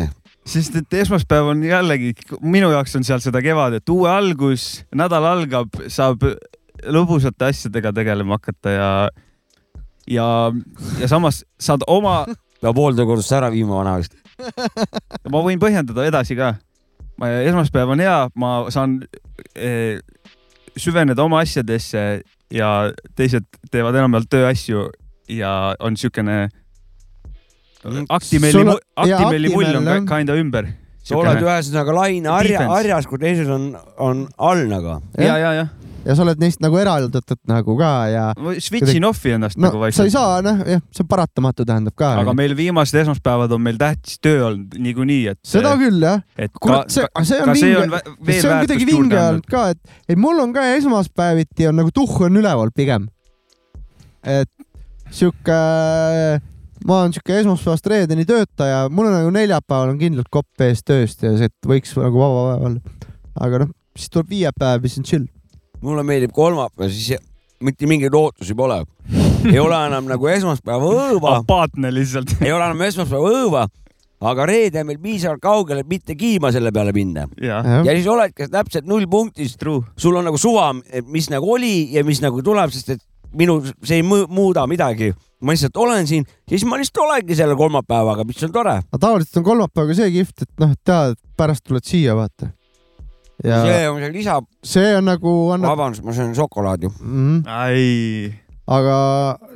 B: sest et esmaspäev on jällegi, minu jaoks on seal seda kevadet, uue algus, nädal algab, saab lõbusate asjadega tegelema hakata ja, ja, ja samas saad oma,
C: peab hooldekodusse ära viima vana vist.
B: ma võin põhjendada edasi ka. esmaspäev on hea, ma saan eh, süveneda oma asjadesse ja teised teevad enamjaolt tööasju ja on siukene Actimeli
A: Sul-, jaa,
B: Actimeli mull on kinda ümber.
C: sa oled ühesõnaga laine harja, harjas, kui teised on, on all nagu.
B: ja, ja, ja
A: ja sa oled neist nagu eraldatud nagu ka ja
B: switch in off'i ennast
A: no
B: nagu
A: sa ei
B: vaikselt.
A: saa, noh, jah, see on paratamatu, tähendab ka.
B: aga meil viimased esmaspäevad on meil tähtis töö olnud niikuinii, et.
A: seda küll jah, kurat, see, see on
B: ka see on
A: vinge, see on kuidagi vinge olnud. ka, et, et mul on ka esmaspäeviti on nagu tuhh on üleval pigem. et sihuke, ma olen sihuke esmaspäevast reedeni töötaja, mul on nagu neljapäeval on kindlalt kopp ees tööst ja see et võiks nagu vaba päev olla. aga noh, siis tuleb viiepäev ja siis on chill.
C: Mulle meeldib kolmapäev, siis mitte mingeid ootusi pole. ei ole enam nagu esmaspäeva õõva,
B: apaatne lihtsalt.
C: ei ole enam esmaspäeva õõva, aga reede on meil piisavalt kaugel, et mitte kiima selle peale minna. ja siis oledki täpselt nullpunktis,
B: true.
C: sul on nagu suva, mis nagu oli ja mis nagu tuleb, sest et minu, see ei muuda midagi. ma lihtsalt olen siin ja siis ma lihtsalt olengi selle kolmapäevaga, mis on tore.
A: aga tavaliselt on kolmapäev ka see kihvt, et noh, tead, pärast tuled siia, vaata. Ja
C: see on see lisa,
A: see on nagu annab
C: vabandust, ma söön šokolaadi.
A: mm,,
B: ai,
A: aga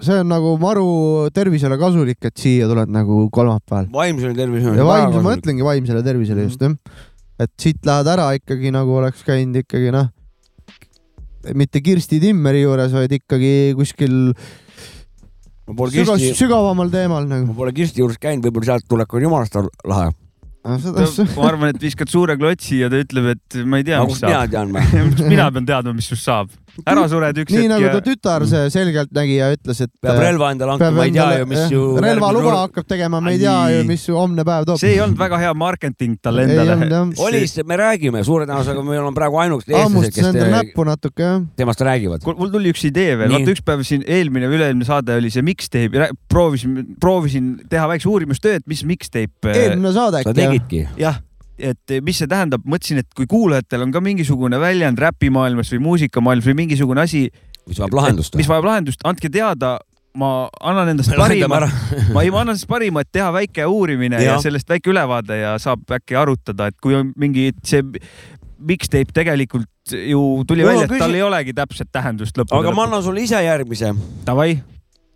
A: see on nagu maru tervisele kasulik, et siia tuled nagu kolmapäeval.
C: vaimsele tervisele.
A: ja vaimse, ma mõtlengi vaimsele tervisele just jah. et siit lähed ära ikkagi nagu oleks käinud ikkagi noh, mitte Kirsti Timmeri juures, vaid ikkagi kuskil
C: ma Kirsti,
A: sügavamal teemal
C: ma
A: nagu.
C: pole Kirsti juures käinud, võib-olla sealt tulek on jumalast lahe.
B: Ma arvan, et viskad suure klotsi ja ta ütleb, et ma ei tea, mis
C: mina
B: saab.
C: tean või?
B: mina pean teadma, mis sinust saab. Ära sured üks
A: nii
B: hetk
A: nagu
B: ja
A: ta tütar, see selgeltnägija ütles, et
C: peab relva endale
A: peab
C: hankima, ma ei tea ju, mis ju.
A: relvaluba hakkab tegema, me ei tea ju, mis su homne päev toob.
B: see ei olnud väga hea marketing talle endale
C: oli, me räägime, suure tõenäosusega me oleme praegu ainukesed eestlased, kes te,
A: näppu natuke jah.
C: temast räägivad.
B: mul tuli üks idee veel,
C: Nii.
B: vaata üks päev siin eelmine või üle-eelmine saade oli see mixtape, proovisin, proovisin teha väikse uurimustöö, et mis mixtape.
A: eelmine saade
C: sa
A: äkki jah?
C: tegidki?
B: jah, et mis see tähendab, mõtlesin, et kui kuulajatel on ka mingisugune väljend räpimaailmas või muusikamaailmas või mingisugune asi,
C: mis vajab lahendust.
B: mis vajab lahendust, andke teada. ma annan endast
C: me
B: parima ma ei, ma annan endast parima, et teha väike uurimine ja. Ja sellest väike ülevaade ja saab äkki arutada, et kui on mingi see mixtape tegelikult ju tuli
C: on
B: välja, et
C: küsi-
B: tal ei olegi täpset tähendust lõppude
C: aga ma annan sulle ise järgmise,
B: Davai,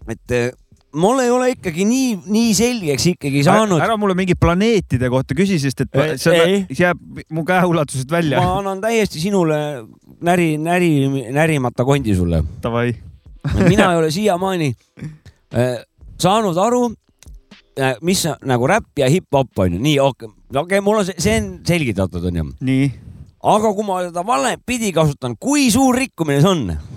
C: et eh, mul ei ole ikkagi nii, nii selgeks ikkagi saanud.
B: ära mulle mingi planeetide kohta küsi, sest et
C: Ei,
B: see
C: ei.
B: jääb mu käeulatusest välja.
C: ma annan täiesti sinule näri, näri, närimata kondi sulle.
B: Davai,
C: mina ei ole siiamaani äh, saanud aru äh,, mis nagu räpp ja hip-hop on ju, nii okei okay,, okay, mul on see, see on selgitatud onju,
B: nii,
C: aga kui ma seda valet pidi kasutan, kui suur rikkumine see on?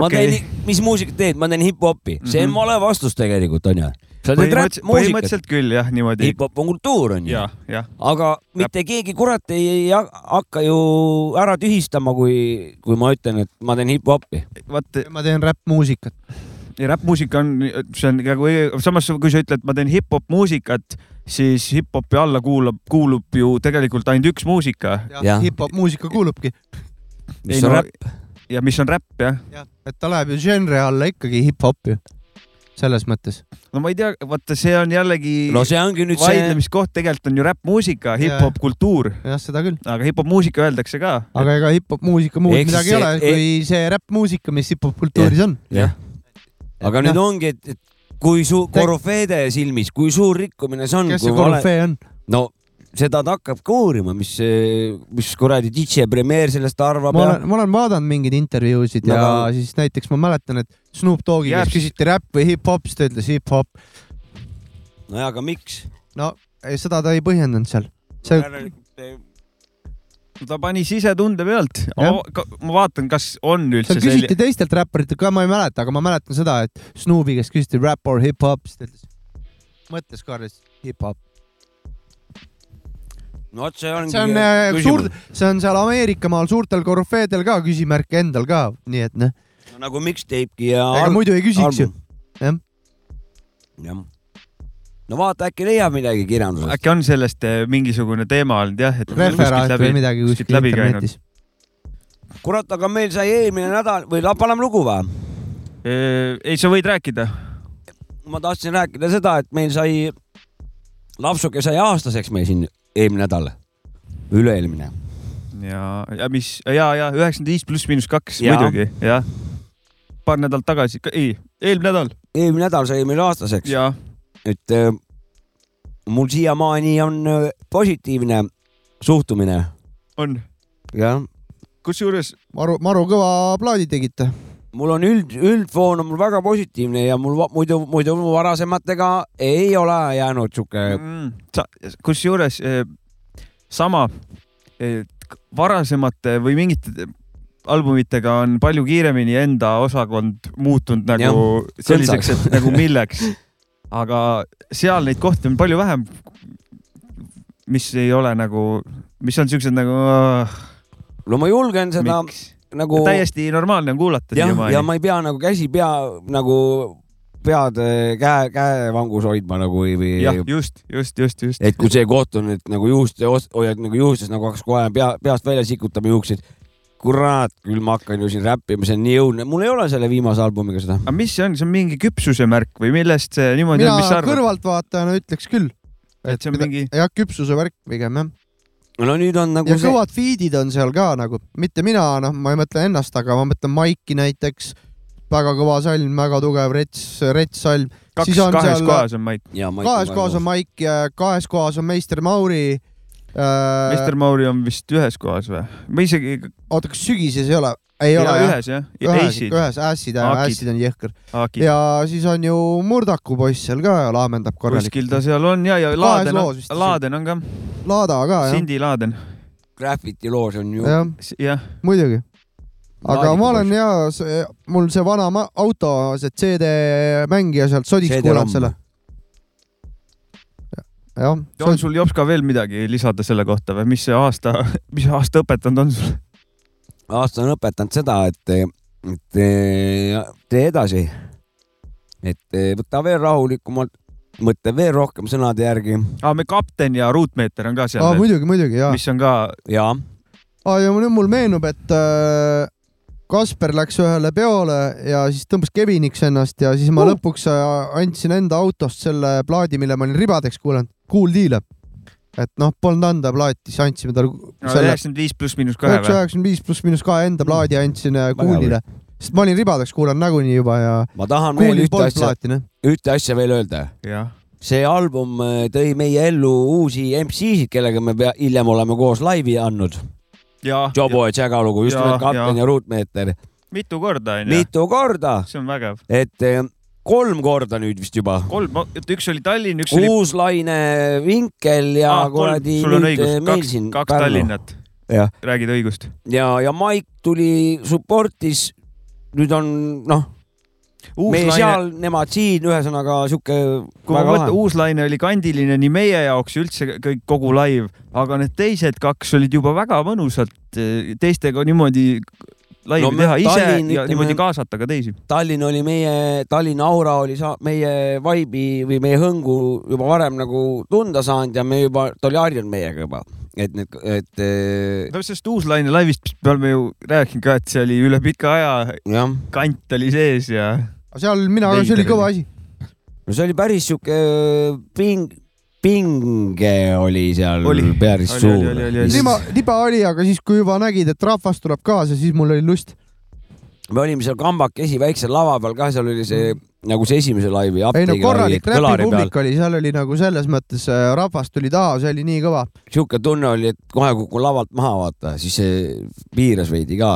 C: Ma
B: okei
C: teen, mis muusikat teed, ma teen hip-hopi, see on
B: Mhm.
C: vale vastus tegelikult onju. sa teed räppmuusikat,
B: põhimõtteliselt küll jah, niimoodi.
C: hip-hop on kultuur onju,
B: ja,
C: aga mitte keegi kurat ei, ei ha- hakka ju ära tühistama, kui, kui ma ütlen, et ma teen hip-hopi.
B: vaat
A: ma teen räppmuusikat.
B: ja räppmuusika on, see on nagu, samas kui sa ütled, ma teen hip-hop muusikat, siis hip-hopi alla kuulab, kuulub ju tegelikult ainult üks muusika
C: Jah.
A: hip-hop muusika kuulubki.
C: mis
B: Ei,
C: on
B: no-
C: räpp,
B: ja mis on räpp jah.
A: jah, et ta läheb ju žanri alla ikkagi hip-hop ju. selles mõttes.
B: no ma ei tea, vaata, see on jällegi
C: no see ongi nüüd see,
B: vaidlemiskoht, tegelikult on ju räppmuusika, hip-hop kultuur,
A: jah, seda küll.
B: aga hip-hop muusika öeldakse ka.
A: aga ega hip-hop muusika muud
C: siis
A: midagi ei ole,
C: see-
A: kui see räppmuusika, mis hip-hop kultuuris on.
C: jah, aga nüüd ongi, et, et kui su korüfeede silmis, kui suur rikkumine see on,
A: kes
C: kui
A: see
C: vale,
A: korüfee on?
C: no seda ta hakkab ka uurima, mis, mis kuradi DJ Premier sellest arvab
A: ma olen, ma olen vaadanud mingeid intervjuusid
C: No
A: ja
C: aga-
A: siis näiteks ma mäletan, et Snoop Dogi käest
B: siis-
A: küsiti räpp või hip-hop, siis ta ütles hip-hop.
C: nojah, aga miks?
A: no ei, seda ta ei põhjendanud seal. see,
B: ta pani sisetunde pealt. Ma vaatan, kas on üldse
A: seal küsiti teistelt räpparitelt ka, ma ei mäleta, aga ma mäletan seda, et Snoopi käest küsiti rap or hip-hop, siis ta ütles, mõtles ka lihtsalt hip-hop.
C: No vot, see ongi
A: see on äh, suur, see on seal Ameerikamaal suurtel korüfeedel ka küsimärk endal ka, nii et noh,
C: no, nagu mixtape'i ja
A: ega muidu ei küsiks ju. jah,
C: jah. no vaata, äkki leiab midagi kirjandusest.
B: äkki on sellest eh, mingisugune teema olnud jah, et
A: referaat või midagi kuskil internetis.
C: kurat, aga meil sai eelmine nädal või la- paneme lugu või?
B: Eh, ei, sa võid rääkida.
C: ma tahtsin rääkida seda, et meil sai, lapsuke sai aastaseks meil siin eelmine nädal, üle-eelmine.
B: ja, ja mis ja, ja üheksakümmend viis pluss miinus kaks
C: Jaa.
B: muidugi, jah. paar nädalat tagasi, ei, eelmine nädal
C: eelmine nädal sai meil aastaseks,
B: ja
C: et äh, mul siiamaani on äh, positiivne suhtumine,
B: on,
C: jah.
B: kusjuures
A: maru, maru kõva plaadi tegite.
C: Mul on üld, üldfoon on mul väga positiivne ja mul muidu, muidu mu varasematega ei ole jäänud sihuke
B: mm,, kusjuures eh, sama eh, varasemate või mingite albumitega on palju kiiremini enda osakond muutunud nagu
C: Jah,
B: selliseks, et nagu milleks. aga seal neid kohti on palju vähem, mis ei ole nagu, mis on siuksed nagu uh,
C: no ma julgen seda
B: miks.
C: Nagu
B: täiesti normaalne on kuulata
C: jah, ja
B: siiamaani.
C: ma ei pea nagu käsi pea nagu pead eh, käe, käevangus hoidma nagu või, või
B: jah, just, just, just, just.
C: et kui see koht on, et nagu juuste, hoiad nagu juustes nagu hakkas kohe pea, peast välja sikutama juukseid. kurat, küll ma hakkan ju siin räppima, see on nii õudne, mul ei ole selle viimase albumiga seda.
B: aga mis see on, see on mingi küpsuse märk või millest see niimoodi on, mis sa arvad?
A: kõrvaltvaatajana ütleks küll.
B: et see on mingi,
A: jah, küpsuse värk pigem jah.
C: No nüüd on nagu
A: ja
C: see,
A: kõvad feed'id on seal ka nagu, mitte mina, noh, ma ei mõtle ennast, aga ma mõtlen Maiki näiteks, väga kõva salm, väga tugev rets, rets salm.
B: kaks
A: siis, on
B: kahes
A: seal-
B: kohas on Mait.
C: ja ma
A: kahes kohas on Maik ja kahes kohas on Meister Mauri.
B: Meister Mauri on vist ühes kohas või? ma isegi,
A: oota, kas sügises ei ole? ei ole jah?
B: ühes jah,
A: ühes, ühes,
B: Akid.
A: Acid on jõhker. Ja siis on ju Murdaku poiss seal ka laamendab korralikult.
B: kuskil ta seal on ja, ja Laaden
A: loos vist
B: on, Laaden on ka,
A: Laada ka jah,
B: Cindy Laaden,
C: Graffiti loos on ju.
A: jah, muidugi. aga
C: Laadiku
A: ma olen
C: poiss.
A: ja, mul see vana auto, see CD mängija sealt sodiks kuulanud selle. jah,
B: on sul Jopska veel midagi lisada selle kohta või mis see aasta, mis aasta õpetanud on sul?
C: aasta on õpetanud seda, et, et tee edasi. et võta veel rahulikumalt, mõtle veel rohkem sõnade järgi
B: aa, me kapten ja ruutmeeter on ka seal
A: aa muidugi, muidugi ja.
B: mis on ka,
C: ja
A: aa ja nüüd mul meenub, et äh, Kasper läks ühele peole ja siis tõmbas Keviniks ennast ja siis ma
B: Uh.
A: lõpuks äh, andsin enda autost selle plaadi, mille ma olin ribadeks kuulanud, Cool Deal'e. et noh, polnud anda plaati, siis andsime talle selle
B: üheksakümmend viis pluss miinus kahe või?
A: üheksakümmend viis pluss miinus kahe enda plaadi andsin äh,
C: Väga
A: Cool'ile, sest ma olin ribadeks kuulanud nagunii juba ja
C: ma tahan veel ühte asja,
A: plaati, noh.
C: ühte asja veel öelda. see album eh, tõi meie ellu uusi MC-sid, kellega me pea, hiljem oleme koos laivi andnud.
B: ja,
C: Jobo ja Jaga lugu, just nimelt kapten
B: ja.
C: ja ruutmeeter,
B: mitu korda onju,
C: mitu korda,
B: see on vägev.
C: et eh, kolm korda nüüd vist juba.
B: kolm, üks oli Tallinn, üks oli
C: Uuslaine, Vinkel ja
B: Ah,
C: kuradi
B: sul on õigus
C: eh,,
B: kaks kaks Tallinnat,
C: jah,
B: räägid õigust.
C: ja, ja Mike tuli support'is. nüüd on noh, meie
B: uus
C: seal
B: laine,
C: nemad siin, ühesõnaga sihuke
B: kui ma mõtlen,
C: lahe.
B: uus laine oli kandiline nii meie jaoks ja üldse kõik kogu live, aga need teised kaks olid juba väga mõnusad teistega niimoodi laivi
C: No
B: teha ise
C: Tallinn,
B: ja
C: ütleme-
B: niimoodi kaasata ka teisi.
C: Tallinn oli meie, Tallinna aura oli sa, meie vaibi või meie hõngu juba varem nagu tunda saanud ja me juba, ta oli harjunud meiega juba, et need, et eh,
B: no sellest uuslaine laivist me oleme ju rääkinud ka, et see oli üle pika aja, kant oli sees ja
A: seal mina, see oli kõva asi.
C: no see oli päris sihuke ping, pinge oli seal
B: Oli.
C: päris
B: Oli,
C: suur
B: oli, oli, oli,
A: aga siis, kui juba nägid, et rahvas tuleb kaasa, siis mul oli lust.
C: me olime seal kambakesi väiksel lava peal ka, seal oli see nagu see esimese laivi
A: ei no korralik räpipublik oli, seal oli nagu selles mõttes äh, rahvas tuli taha, see oli nii kõva.
C: sihuke tunne oli, et kohe kukun lavalt maha, vaata, siis see piiras veidi ka.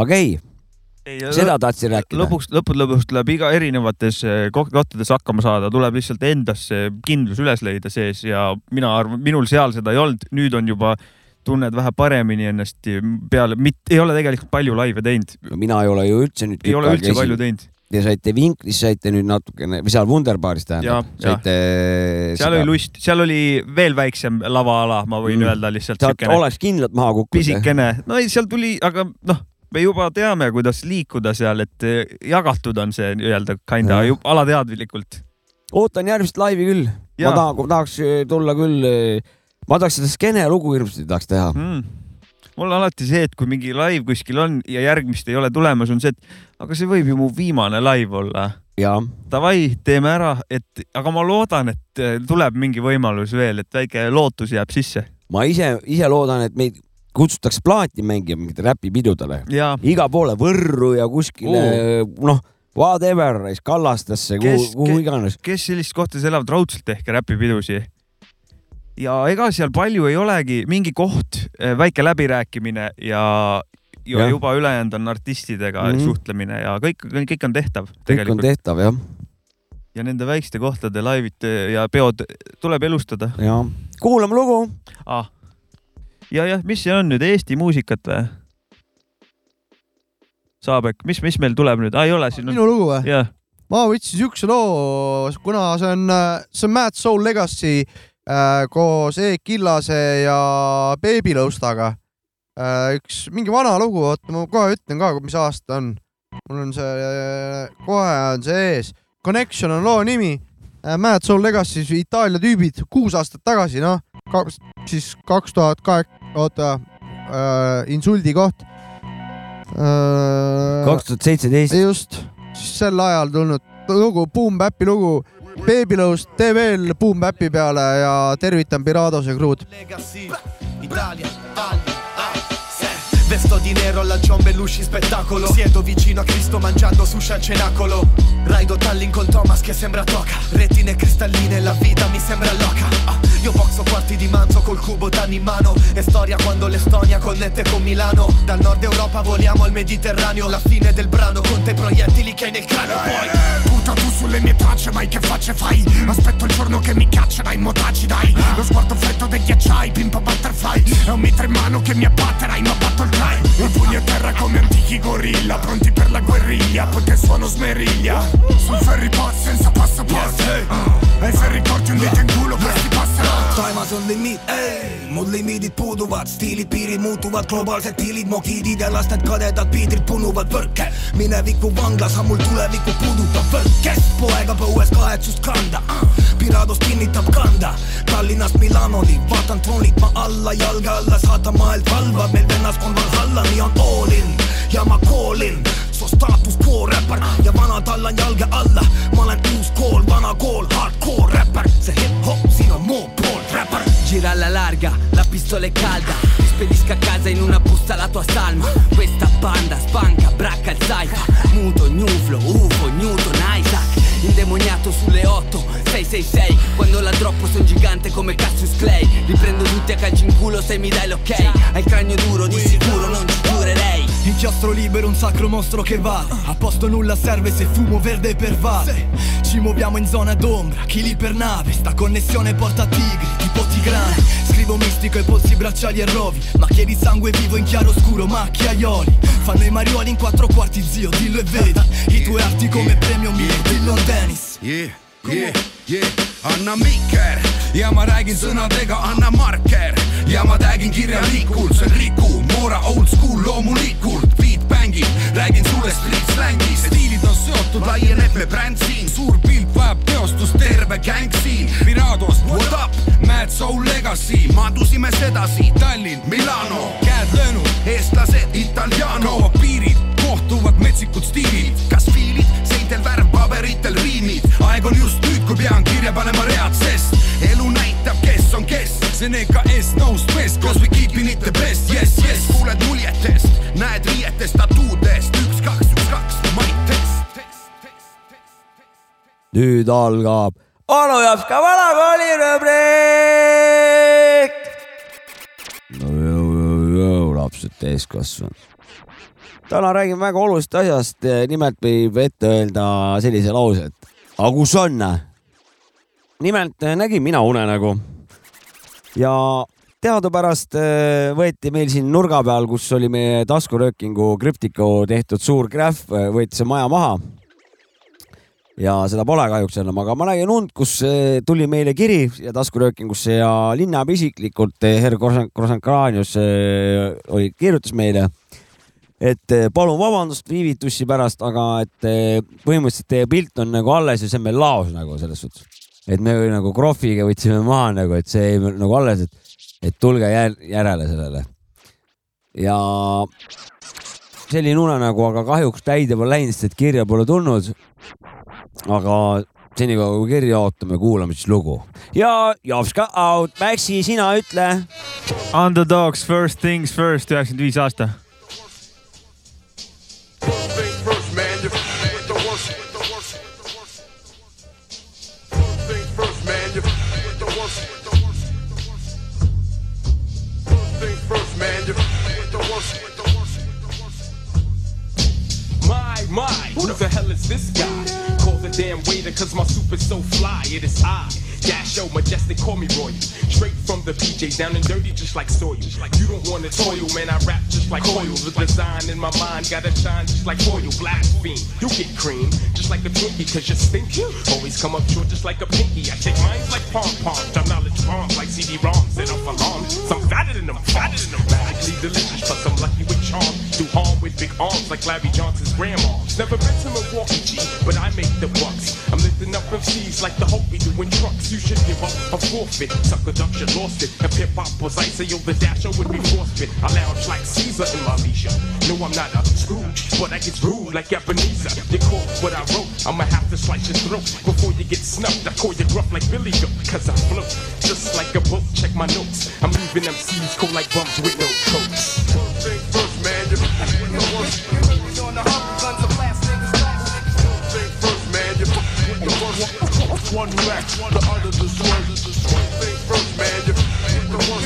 C: aga ei, seda tahtsin rääkida.
B: lõpuks, lõppude lõpuks tuleb iga erinevates koht- kohtades hakkama saada, tuleb lihtsalt endas see kindlus üles leida sees ja mina arvan, minul seal seda ei olnud, nüüd on juba tunned vähe paremini ennast peale, ei ole tegelikult palju laive teinud,
C: mina ei ole ju üldse nüüd.
B: ei ole üldse palju teinud.
C: Te saite Vinklis saite nüüd natukene või seal Wunderbaaris tähendab,
B: Ja, ja.
C: saite.
B: seal oli lust, seal oli veel väiksem lavaala, ma võin
C: Mm.
B: öelda lihtsalt
C: sealt oleks kindlalt maha kukkunud.
B: pisikene, no ei, seal tuli, aga noh, me juba teame, kuidas liikuda seal, et eh, jagatud on see nii-öelda kinda ju alateadlikult.
C: ootan järgmist laivi küll. ma tahan, tahaks äh, tulla küll, ma tahaks seda skeene lugu hirmsasti tahaks teha.
B: mm.. Mul on alati see, et kui mingi live kuskil on ja järgmist ei ole tulemas, on see, et aga see võib ju mu viimane live olla. Davai, teeme ära, et aga ma loodan, et eh, tuleb mingi võimalus veel, et väike lootus jääb sisse
C: ma ise, ise loodan, et meid kutsutakse plaati mängima mingitele räpipidudele. igale poole Võrru ja kuskile noh, whatever, Kallastasse, kuhu kuhu iganes.
B: kes sellistes kohtades elavad, raudselt tehke räpipidusi. Ja ega seal palju ei olegi, mingi koht, väike läbirääkimine ja, ja
C: Jah.
B: juba ülejäänud on artistidega mm. -hmm. suhtlemine ja kõik, kõik on tehtav
C: kõik on tehtav jah,
B: ja nende väikeste kohtade laivid ja peod tuleb elustada
C: ja kuulame lugu.
B: ah.. ja, jah, mis see on nüüd, Eesti muusikat või? Saabek, mis, mis meil tuleb nüüd ah,, ei ole siin on...
A: minu lugu või? ma võtsin siukse loo, kuna see on, see on Mad Soul Legacy äh, koos Eek Illase ja Beebilõustaga äh,. üks mingi vana lugu, oota ma kohe ütlen ka, mis aasta on. mul on see, kohe on see ees. Connection on loo nimi äh,. Mad Soul Legacy, Itaalia tüübid kuus aastat tagasi, noh, siis kaks tuhat kaheksa, oota äh,, insuldi koht äh,.
C: kaks tuhat seitseteist.
A: just, sel ajal tulnud lugu, Boom Bap'i lugu. Beebilõust tee veel Boom Bap'i peale ja tervitan Piradose kruud.
G: Legacy, Italia, Italia, ah, se. Vesto di nero alla John Belushi spettacolo. Siedo vicino a Cristo mangiando sushi al cenacolo. Raido Tallinn con Thomas che sembra toca. Retine cristalline, la vita mi sembra loca. Ah, Io boxo quarti di manzo col cubo tanni in mano. E storia quando l'Estonia connette con Milano. Dal nord Europa voliamo al Mediterraneo. La fine del brano con te proiettili che hai nel cranio. Poi
H: Punta tu sulle mie tracce, mai che facce fai? Aspetto il giorno che mi caccerai, motaci dai. Lo sguardo freddo dei ghiacciai, pimpa butterfly. È un mitra in mano che mi abbatterai, ma batto il try I pugni a terra come antichi gorilla Pronti per la guerriglia, poiché suono smeriglia. Sul ferry pass senza passaporto. Uh, E se ricordi un dito in culo, questi passerà
G: taevas on limiit, mul limiidid puuduvad, stiilid, piirid muutuvad, globaalsed diilid, mokiidid ja lasted kadedad piidrid punuvad võrke. mineviku vanglas on mul tulevikku puudutav võrk, kes poega põues kahetsust kanda uh,. Pirados kinnitab kanda, Tallinnast Milanoni, vaatan troonilt ma alla, jalge alla saatan maailm valvab, meil vennaskond tallan jalge alla, ma olen uus kool, vana kool, hardcore räppar, see hip-hop siin on mu poolt räppar.
I: Gira alla larga, la pistola è calda. Ti spedisco a casa in una busta la tua salma. Questa banda spanca, bracca il saifa. Muto, gnuflo, ufo, Newton, Isaac. Indemoniato sulle 8, 666 Quando la droppo son gigante come Cassius Clay. Riprendo tutti a calci in culo se mi dai l'ok. Hai il cranio duro, di sicuro non ci giurerei
G: Inchiostro libero, un sacro mostro che va. A posto nulla serve se fumo verde pervade Ci muoviamo in zona d'ombra, chili per nave? Sta connessione porta tigri, tipo tigrane Scrivo mistico e polsi bracciali e rovi Macchie di sangue vivo in chiaro scuro, macchiaioli Fanno i marioli in quattro quarti zio, dillo e vedi. Il
J: due arti come premio mio Dillon Dennis.
H: Yeah, yeah, yeah, anna mikker ja ma räägin sõnadega, anna marker. Ja ma räägin kirjalikult, see on Riku, Moora old school loomulikult, beat bängib, räägin sulle street slängis, stiilid on seotud, laieneb me bränd siin, suur pilt vajab teostust, terve gäng siin, Virados, what up, Mad Soul Legacy, maandusime sedasi, Tallinn, Milano, käed löönud, eestlased, Italiano, kaovad piirid, kohtuvad metsikud stiilid, kas fiilid, seintel värv, paberitel riimid, aeg on just nüüd, kui pean kirja panema read, sest. Elu näitab, kes on kes, see on EKS, no stress, cause we keeping it the best, yes, yes, kuuled muljetest, näed riietest, tatuudest, üks, kaks, üks, kaks, maitest.
C: nüüd algab onu Japska vanakooli rubriik. no jõu, jõu, jõu, lapsed täiskasvanud. täna räägime väga olulisest asjast, nimelt võib ette öelda sellise lause, et aga kus on? nimelt nägin mina unenägu ja teadupärast eh, võeti meil siin nurga peal, kus oli meie taskuröökingu krüptiku tehtud suur graph, võeti see maja maha ja seda pole kahjuks enam, aga ma nägin und, kus eh, tuli meile kiri siia taskuröökingusse ja linnapea isiklikult, Herr Krosankranius oli, kirjutas meile, et palun vabandust viivitusi pärast, aga et põhimõtteliselt teie pilt on nagu alles ja see on meil laos nagu selles suhtes. et me nagu krohviga võtsime maha nagu, et see jäi nagu alles, et, et tulge jär, järele sellele. ja selline unenägu, aga kahjuks täide pole läinud, sest et kirja pole tulnud aga senikaua kui kirja ootame, kuulame siis lugu. ja Jopska out, Maxi, sina ütle.
B: Underdogs first things first, üheksakümmend viis aasta.
K: Is this guy? Call the damn waiter, cause my soup is so fly, it is I. Dasho, majestic, call me royal. Straight from the PJ, down and dirty, just like soil. You don't wanna toil, man, I rap just like oil. The design in my mind gotta shine just like oil. Black fiend, you get cream, just like the pinky, cause you're stinky. Always come up short just like a pinky. I take mines like pom poms, I'm knowledge bombs like CD-ROMs, and I'm alarmed. So I'm fatter than them, fatter than them. Magically delicious, plus I'm lucky with charm. Do harm with big arms like Larry Johnson's grandma. Never been to Milwaukee, G, but I make the bucks. I'm lifting up MCs like the hope we doing trucks. You should give up a forfeit. Sucker you lost it. If hip hop was ice, yo, the dasher would be forfeit. I lounge like Caesar in my leisure. No, I'm not a Scrooge, but I get rude like Ebenezer. You call what I wrote, I'ma have to slice your throat before you get snuffed. I call you gruff like Billy Goat, cause I float just like a boat. Check my notes. I'm leaving MCs cold like bums with no coats.
F: First things first, man, you with the. One rack, the other the swerve. First things first, man, you with the worst.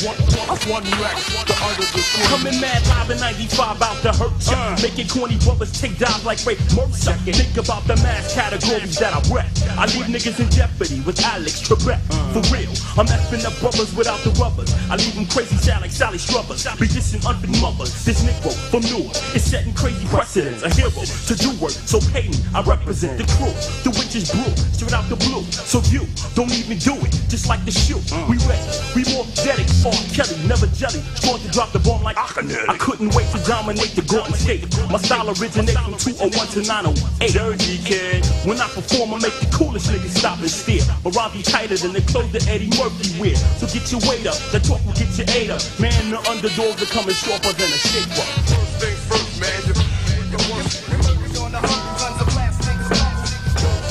F: The worst. One rack, the other the.
K: Coming mad live in 95 out to hurt ya. Uh. Making corny brothers take dives like Ray Mercer. Think about the mass categories that I rep. I leave niggas in jeopardy with Alex Trebek. Uh. For real, I'm effing up brothers without the rubbers. I leave them crazy sound like Sally Strubbers. Be dissing unfit mothers. This Negro from Newark is setting crazy precedents. A hero to do work, so pay me. I represent the crew. The witches brew straight out the blue. So you don't even do it, just like the shoe. Uh. We ready, we more energetic. R. Kelly, never jelly. Scored to drop the bomb like Akhenaten. I couldn't wait to dominate the Garden State. My style originates from 201 to 908. Dirty kid. When I perform, I make the coolest niggas stop and stare. But Robbie tighter than the clothes that Eddie Murphy wear. So get your weight up. That talk will get your eight up. Man, the underdogs are coming sharper than a.
F: First things first, man, you with the worst. First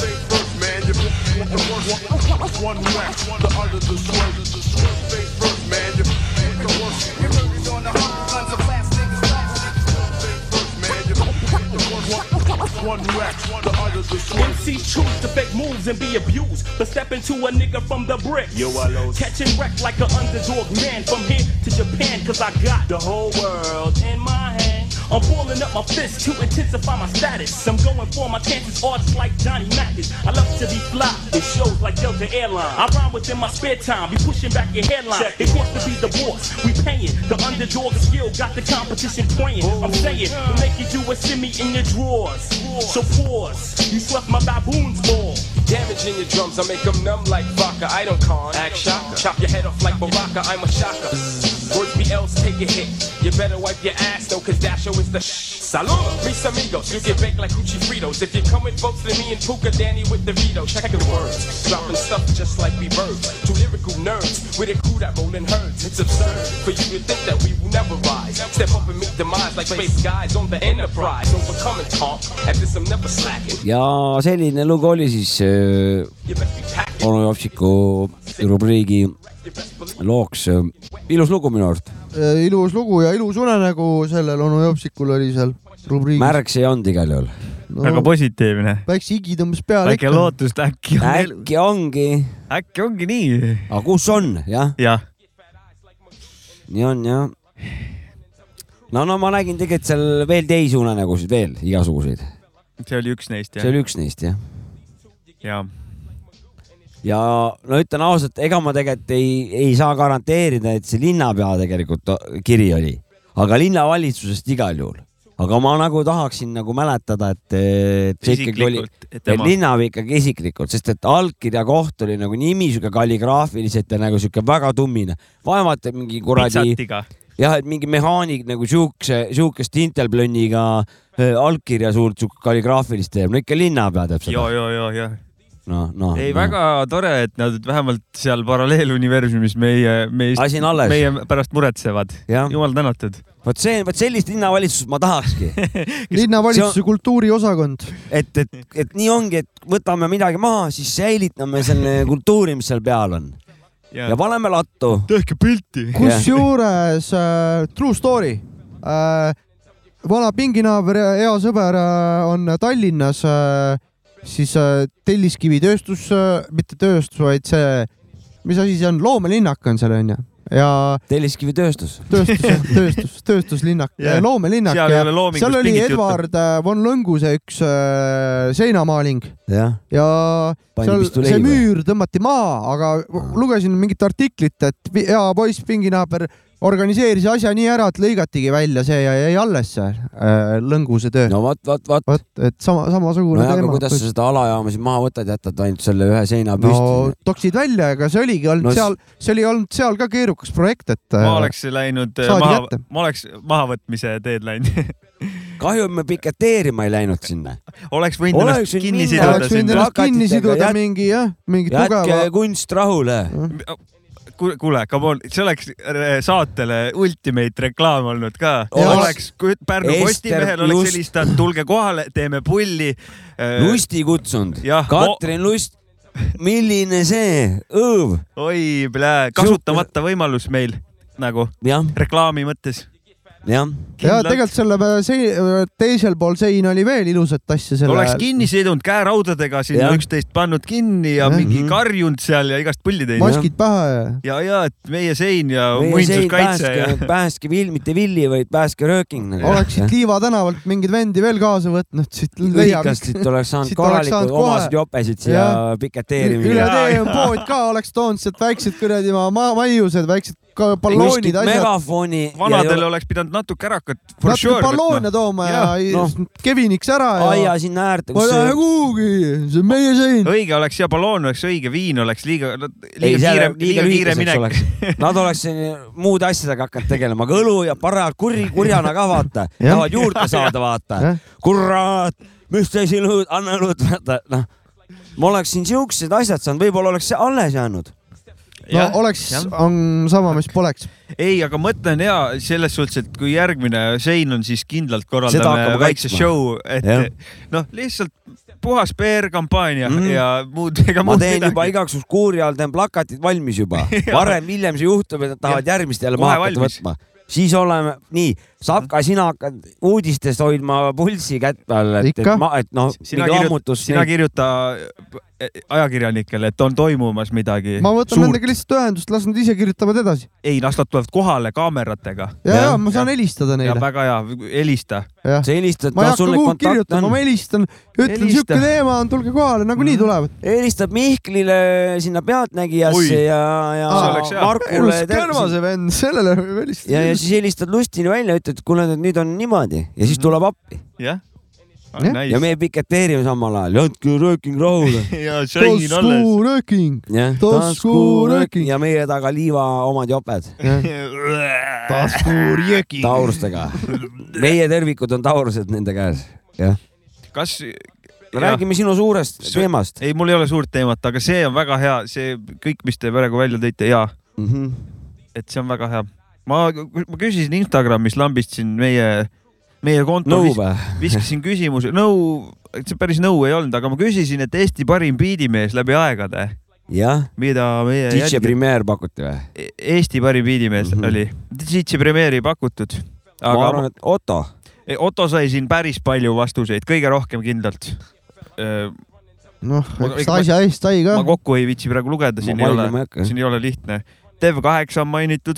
F: things first, man, you with the worst. One rack, the other the. With the worst. First things first, man, you with the worst. One rack, the others other
L: MCs choose to fake moves and be abused, but step into a nigga from the bricks.
D: Yo, hello.
L: Catching wreck like an underdog man from here to Japan, cause I got the whole world in my hand. I'm balling up my fist to intensify my status. I'm going for my chances, odds like Johnny Mathis. I love to be fly, it shows like Delta Airline. I rhyme within my spare time, be pushing back your headline. It wants to be the boss, we paying. The underdog skill got the competition playing. I'm saying, oh. we're making you a semi in your drawers. So pause, you swept my baboons ball.
E: Damaging your drums, I make them numb like vodka. I don't con, act shocker. Chop your head off like Baraka, I'm a shocker. Words be else, take a hit. You better wipe your ass though, cause Dasho is the sh. Salud, mis amigos. You get baked like Gucci Fritos. If you're coming folks, then me and Puka Danny with the veto. Check the words, dropping stuff just like we birds. Two lyrical nerds with a crew that rolling herds. It's absurd for you to think that we will never rise. Step up and meet demise like space guys on the Enterprise. Overcome and talk. At this, I'm never slacking.
C: ja selline lugu oli siis äh, onu Jopsiku rubriigi looks. ilus lugu minu arust.
A: Äh, ilus lugu ja ilus unenägu sellel onu Jopsikul oli seal rubriigis.
C: märg see ei olnud igal juhul.
B: väga positiivne.
A: väikse higi tõmbas peale
B: väike lootust, äkki on
C: äkki ongi,
B: äkki ongi nii.
C: aga kus on, jah,
B: jah,
C: nii on jah. no, no ma nägin tegelikult seal veel teisi unenägusid veel, igasuguseid.
B: see oli üks neist
C: see
B: jah.
C: oli üks neist jah.
B: Ja
C: ja no ütlen ausalt, ega ma tegelikult ei, ei saa garanteerida, et see linnapea tegelikult o- kiri oli, aga linnavalitsusest igal juhul. aga ma nagu tahaksin nagu mäletada, et, et see ikkagi oli,
B: et
C: linnapea ikkagi isiklikult, sest et allkirja koht oli nagu nimi sihuke kalligraafiliselt ja nagu sihuke väga tummine. vaevalt, et mingi kuradi, jah, et mingi mehaanik nagu siukse, siukest Intelblönniga äh, allkirja suurt sihuke kalligraafilist teeb, no ikka linnapea teeb seda.
B: ja, ja, ja.
C: noh, noh.
B: ei, väga tore, et nad vähemalt seal paralleeluniversumis meie,
C: on alles.
B: meie pärast muretsevad. jumal tänatud.
C: vot see, vot sellist linnavalitsust ma tahakski
A: linnavalitsuse kultuuriosakond.
C: et, et, et nii ongi, et võtame midagi maha, siis säilitame selle kultuuri, mis seal peal on ja paneme lattu.
B: tehke pilti.
A: kusjuures äh, true story äh,. vana pinginaaber ja hea sõber äh, on Tallinnas äh, siis äh, telliskivitööstus mitte tööstus, vaid see, mis asi see on, loomelinnak on seal onju. Ja
C: telliskivitööstus.
A: tööstus, tööstus, tööstuslinnak. Yeah., loomelinnak
B: Seal
A: ja oli. Edward äh, von Lõnguse üks äh, seinamaaling.
C: Jah,
A: ja
C: Pandi
A: seal see müür tõmmati maha, aga lugesin mingit artiklit, et hea poiss, pinginaaber organiseeris asja nii ära, et lõigatigi välja see ja jäi alles see äh, Lõnguse töö.
C: no vot, vot, vot.
A: vot, et sama, samasugune
C: aga
A: teema.
C: kuidas sa seda alajaama siis maha võtad, jätad ainult selle ühe seina
A: no
C: püsti?
A: toksid välja, ega see oligi olnud
C: No
A: no, seal, see oli olnud seal ka keerukas projekt, et
B: ma
A: äh,
B: oleks läinud äh, maha ma oleks mahavõtmise teed läinud.
C: kahju, et me piketeerima ei läinud sinna.
B: oleks võinud
C: Oleks
B: ennast kinni
C: minna,
A: oleks
B: siduda
A: võinud
B: sinna.
A: ennast kinni siduda mingi jah, mingi
C: jätke
A: tugeva.
C: kunst rahule.
B: kuule, come on, see oleks äh, saatele ultimate reklaam olnud ka. Oleks Pärnu Postimehel oleks
C: just-
B: helistanud, tulge kohale, teeme pulli.
C: Lusti kutsunud Katrin Lust, milline see õõv,
B: oi, kasutamata võimalus meil nagu
C: jah,
B: reklaami mõttes.
C: jah,
A: ja tegelikult selle sei- teisel pool seina oli veel ilusat asja selle.
B: oleks kinni sidunud käeraudadega sinna üksteist pannud kinni ja
A: Jah.
B: mingi
C: Mhm.
B: karjunud seal ja igast pulli teinud.
A: maskid pähe ja.
B: ja, ja et meie sein ja muinsuskaitse ja
C: päästke, päästke vill, mitte villi, vaid päästke rööking nagu.
A: oleksid Liiva tänavalt mingeid vendi veel kaasa võtnud, siit leiab.
C: Siit oleks saanud korralikud omasid jopesid siia piketeerima.
A: üle tee on pood ka, oleks toonud sealt väiksed kuradi ma- ma- maiused, väiksed balloonid, asjad.
C: megafoni.
B: vanadele oleks pidanud natuke ärakat for
A: natuke
B: sure
A: balloone tooma ja, ja
C: noh.
A: Keviniks ära ja
C: aia. sinna äärde,
A: ma ei lähe
C: see
A: kuhugi, see on meie sein.
B: õige oleks ja balloon oleks õige, viin oleks liiga, liiga kiire,
C: liiga
B: liiga kiire minek
C: oleks. Nad oleks muude asjadega hakanud tegelema, aga õlu ja parajalt kuri, kurjana ka vaata, tahavad juurde saada, vaata kurat, mis te siin anna õlut, vaata, noh. ma oleksin siuksed asjad saanud, võib-olla oleks see alles jäänud.
A: No
B: Jah,
A: oleks on sama, mis poleks.
B: ei, aga mõte on hea selles suhtes, et kui järgmine sein on, siis kindlalt korraldame väikse show, et noh, lihtsalt puhas PR-kampaania mm ja muud, ega
C: ma
B: muud
C: teen juba
B: midagi.
C: igaks juhuks kuuri all, teen plakatid valmis juba. varem-hiljem see juhtub, et nad tahavad järgmist jälle
B: Kohe
C: maha hakata võtma. siis oleme, nii, Sapka, sina hakkad uudistest hoidma pulssi kätt peal, et, et ma, et noh,
B: sina kirjuta, sina kirjuta äh, ajakirjanikele, et on toimumas midagi.
A: ma võtan nendega lihtsalt ühendust, las nad ise kirjutavad edasi.
B: ei, las nad tulevad kohale kaameratega.
A: ja, ja ma saan helistada
B: ja
A: neile.
B: väga hea, helista.
C: sa helistad,
A: ma ei
C: no
A: hakka kuhugi kirjutama,
C: on
A: ma. helistan, ütlen siuke teema on, tulge kohale, nagunii tulevad.
C: helistad Mihklile sinna. Pealtnägijasse ja, ja
B: See oleks hea.
C: Markule.
A: Kärmase vend, sellele võib
C: ja,
A: helistada
C: ja. siis helistad Lustini välja, ütled, et kuule, nüüd on niimoodi ja siis tuleb appi
B: jah.
A: Jah.
C: ja meie piketeerime samal ajal, jätke rööking rahule.
B: ja Shine alles.
A: taskurööking.
C: jah,
A: Taskurööking.
C: ja meie taga liiva omad joped
A: taskurjööking.
C: taurustega. meie tervikud on taurused nende käes, jah.
B: kas,
C: räägime sinu suurest
B: See-
C: teemast.
B: ei, mul ei ole suurt teemat, aga see on väga hea, see kõik, mis te praegu välja tõite ja
C: Mhm.
B: et see on väga hea. ma, ma küsisin Instagramis lambist siin meie, meie konto
C: nõu
B: vis, viskasin küsimuse, nõu, see päris nõu ei olnud, aga ma küsisin, et Eesti parim biidimees läbi aegade,
C: jah,
B: mida meie
C: DJ
B: jälgid-
C: Premier pakuti või?
B: E- Eesti parim biidimees mm. -hmm. oli, DJ Premiere'i pakutud,
C: ma
B: aga
C: arvan, et Otto.
B: ma, Otto sai siin päris palju vastuseid, kõige rohkem kindlalt.
A: noh,
B: Ma-
A: eks ta asja eest sai ka
B: ma. kokku ei viitsi praegu lugeda, siin ei
C: ei
B: ole siin ei ole lihtne. Dev8 on mainitud,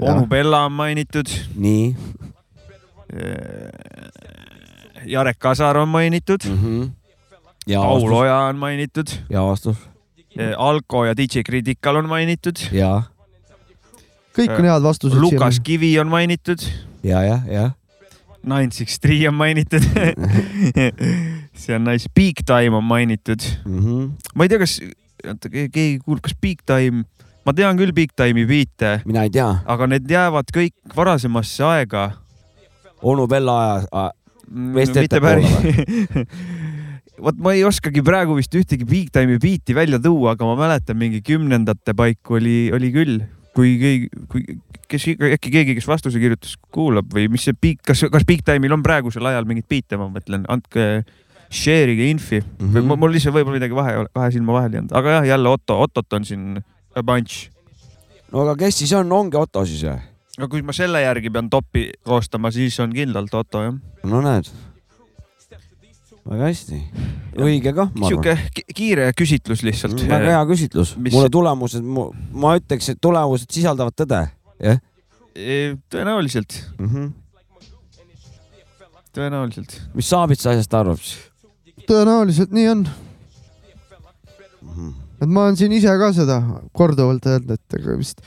B: onu Bella on mainitud,
C: nii.
B: Jarek Kasar on mainitud,
C: mm. -hmm.
B: Paul Oja on mainitud,
C: ja vastus,
B: Alko ja DJ Critical on mainitud,
C: ja,
A: kõik on head vastused
B: Lukas. Kivi on mainitud,
C: ja, ja, ja.
B: Nine Six Three on mainitud. See on nice, Big Time on mainitud,
C: Mm -hmm.
B: ma ei tea, kas, oota keegi kuulab, kas Big Time, ma tean küll Big Time'i biite,
C: mina ei tea,
B: aga need jäävad kõik varasemasse aega
C: onu Bella aja, Vist
B: mitte
C: ettepoole
B: päris. vot ma ei oskagi praegu vist ühtegi Big Time'i biiti välja tuua, aga ma mäletan mingi kümnendate paiku oli, oli küll, kui keegi, kui, kes äkki keegi, kes vastuse kirjutas, kuulab või mis see Big, kas, kas Big Time'il on praegusel ajal mingeid biite, ma mõtlen, andke share'ige infi mm. -hmm. mul lihtsalt võib-olla midagi vahe, kahe silma vahel jäänud, aga jah, jälle Otto, Ottot on siin a bunch.
C: no aga kes siis on, ongi Otto siis või?
B: aga kui ma selle järgi pean topi koostama, siis on kindlalt Otto jah.
C: no näed. väga hästi, õige kah, ma arvan.
B: sihuke ki- kiire küsitlus lihtsalt.
C: väga hea küsitlus,
B: Mis-
C: mulle tulemused, ma ütleks, et tulemused sisaldavad tõde, jah
B: E, tõenäoliselt,
C: mm. -hmm.
B: tõenäoliselt.
C: mis Saabitsa asjast arvab siis?
A: tõenäoliselt nii on.
C: Mhm.
A: Et ma olen siin ise ka seda korduvalt öelnud, et ega vist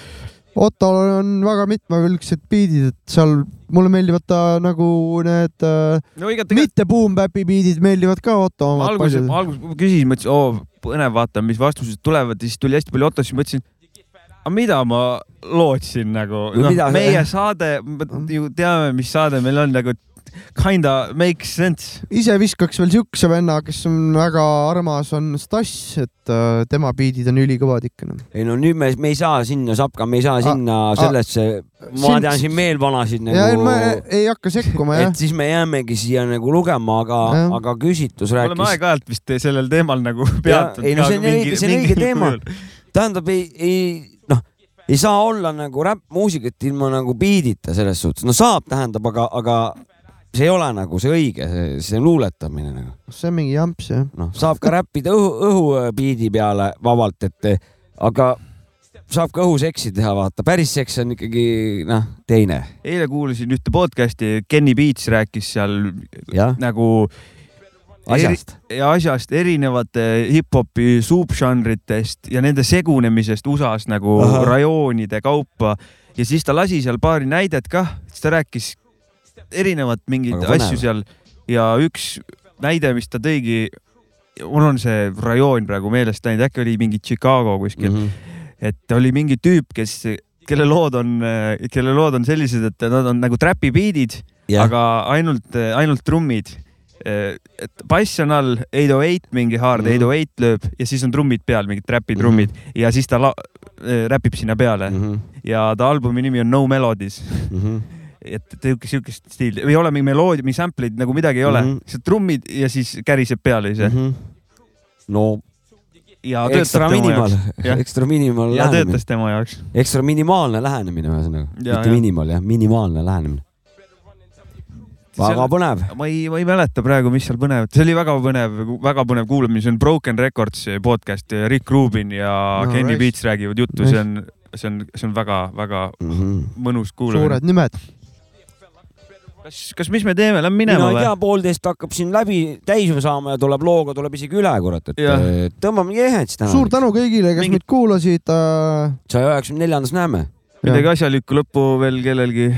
A: Ottol on väga mitmekülgsed biidid, et seal mulle meeldivad ta nagu need äh,
B: no igatahes
A: mitte boom bap'i biidid meeldivad ka Otto omad
B: alguses, alguses ma küsisin, mõtlesin, oo põnev, vaatan, mis vastused tulevad ja siis tuli hästi palju Otto, siis mõtlesin, aga mida ma lootsin nagu?
C: No
B: no,
C: mida-,
B: meie saade, ju teame, mis saade meil on nagu kinda makes sense.
A: ise viskaks veel siukse venna, kes on väga armas, on Stass, et äh, tema biidid on ülikõvad ikka noh.
C: ei no nüüd me, me ei saa sinna sapka, me ei saa
A: A-
C: sinna
A: a-
C: sellesse, ma
A: Siin-
C: tean siin meelvanasid
A: ja ei, ma
C: nagu,
A: ei hakka sekkuma jah
C: et. siis me jäämegi siia nagu lugema, aga aga küsitlus
B: oleme
C: rääkis,
B: aeg-ajalt vist sellel teemal nagu peatunud.
C: ei no see on õige- see on õige teema. tähendab, ei, ei noh, ei saa olla nagu räppmuusikat ilma nagu biidita selles suhtes, no saab, tähendab, aga, aga see ei ole nagu see õige, see, see luuletamine nagu
A: see on mingi jamps jah.
C: noh, saab ka räppida õhu, õhubiidi peale vabalt, et aga saab ka õhuseksi teha, vaata, päris seks on ikkagi noh, teine.
B: eile kuulasin ühte podcast'i, Kenny Beats rääkis seal
C: jah,
B: nagu
C: asjast.
B: ja asjast erinevate hip-hopi subžanritest ja nende segunemisest USA-s nagu. Aha. rajoonide kaupa ja siis ta lasi seal paari näidet kah, siis ta rääkis erinevat mingeid asju seal ja üks näide, mis ta tõigi, mul on see rajoon praegu meelest läinud, äkki oli mingi Chicago kuskil mm,
C: Mhm.
B: -hmm. et oli mingi tüüp, kes, kelle lood on, kelle lood on sellised, et nad on nagu trapi beat'id,
C: jah,
B: aga ainult, ainult trummid. et bass on all, 808 mingi hard
C: Mhm.
B: mm -hmm. 808 lööb ja siis on trummid peal, mingid räpi trummid mm -hmm. ja siis ta äh, räpib sinna peale mm
C: Mhm.
B: -hmm. ja ta albumi nimi on No Melodies. Et siukest, stiili, ei ole mingi meloodia, mingi sample'id nagu midagi ei ole mm. -hmm. lihtsalt trummid ja siis käriseb peale ise mm. -hmm.
C: no
B: ja
C: ekstra minimal ekstra minimal
B: ja töötas, tema jaoks.
C: ekstra minimaalne lähenemine ühesõnaga, mitte minimal jah, minimaalne lähenemine. väga põnev.
B: ma ei, ma ei mäleta praegu, mis seal põnevat, see oli väga põnev, väga põnev kuulamine, see on Broken Records podcast, Rick Rubin ja
A: No,
B: Kenny. Beats räägivad juttu, see on, see on, see on väga-väga mõnus kuulamine
A: suured. nimed.
B: kas, kas, mis me teeme, lähme
C: mina
B: minema
C: ei tea
B: või?,
C: poolteist hakkab siin läbi täis saama ja tuleb looga, tuleb isegi üle, kurat, et eh, tõmbame jehet siis täna.
A: suur tänu kõigile, kes
B: Mingit-
A: meid kuulasid äh,.
C: saja üheksakümne neljandas näeme.
B: midagi asjalikku lõppu veel kellelgi.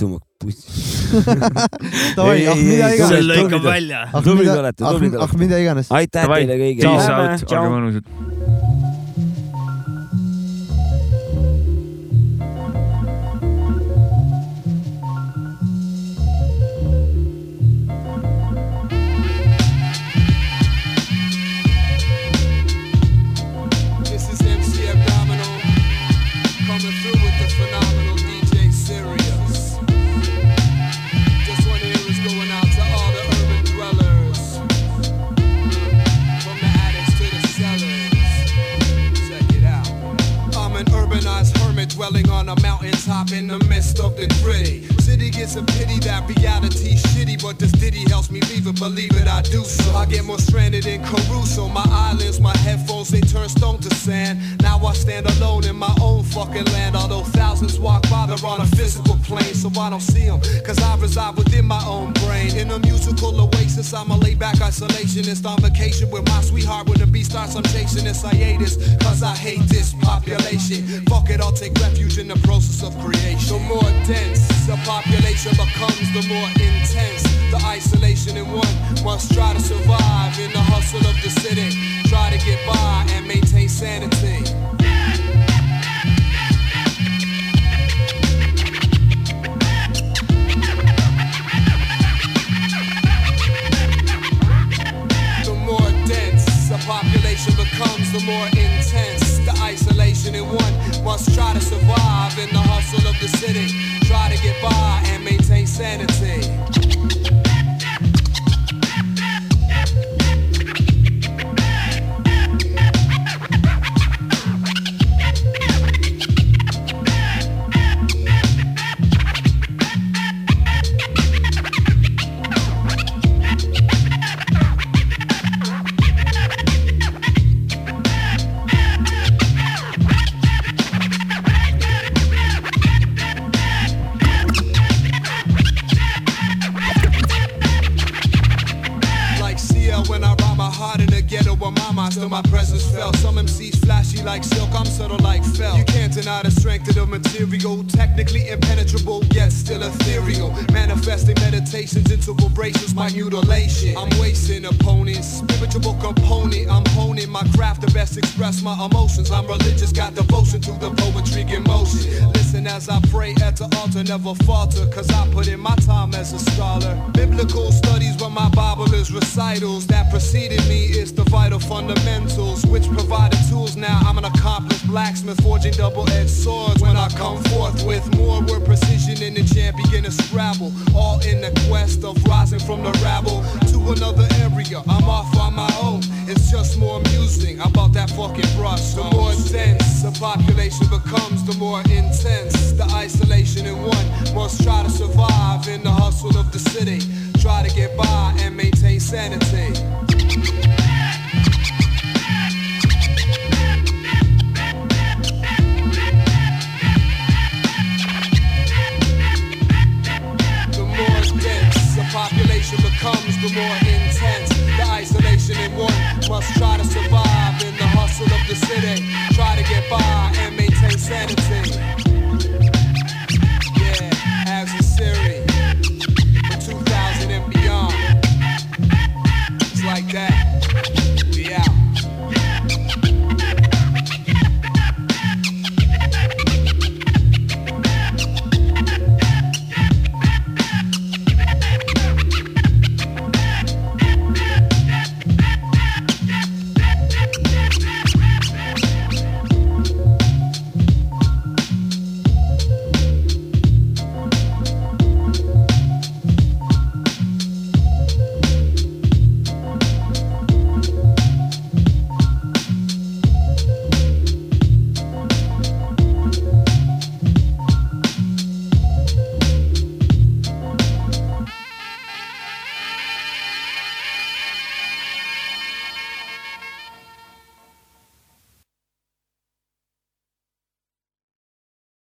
C: tõmbab puss.
A: Davai, ah mida iganes.
B: see lõikab välja.
A: ah
C: Tublid
A: mida,
C: olete,
A: ah,
C: tublid
A: ah
C: olete.
A: mida iganes.
C: aitäh teile kõigile.
B: olge mõnusad.
F: Mountaintop in the midst of the gritty. City gets a pity that reality shitty, but this ditty helps me leave it. Believe it, I do so. I get more stranded in Caruso. My islands, my headphones, they turn stone to sand. Now I stand alone in my own fucking land. Although thousands walk by, they're on a physical plane, so I don't see them. Cause I reside within my own brain. In a musical oasis, I'm a laid back isolationist on vacation with my sweetheart. When the beat starts, I'm chasing this hiatus. Cause I hate this population. Fuck it, I'll take refuge in the process of creation. The more dense the population becomes, the more intense. The isolation in one must try to survive in the hustle of the city. Try to get by and maintain sanity. The more dense the population becomes, the more intense the isolation in one must try to survive in the hustle of the city. Try to get by and maintain sanity.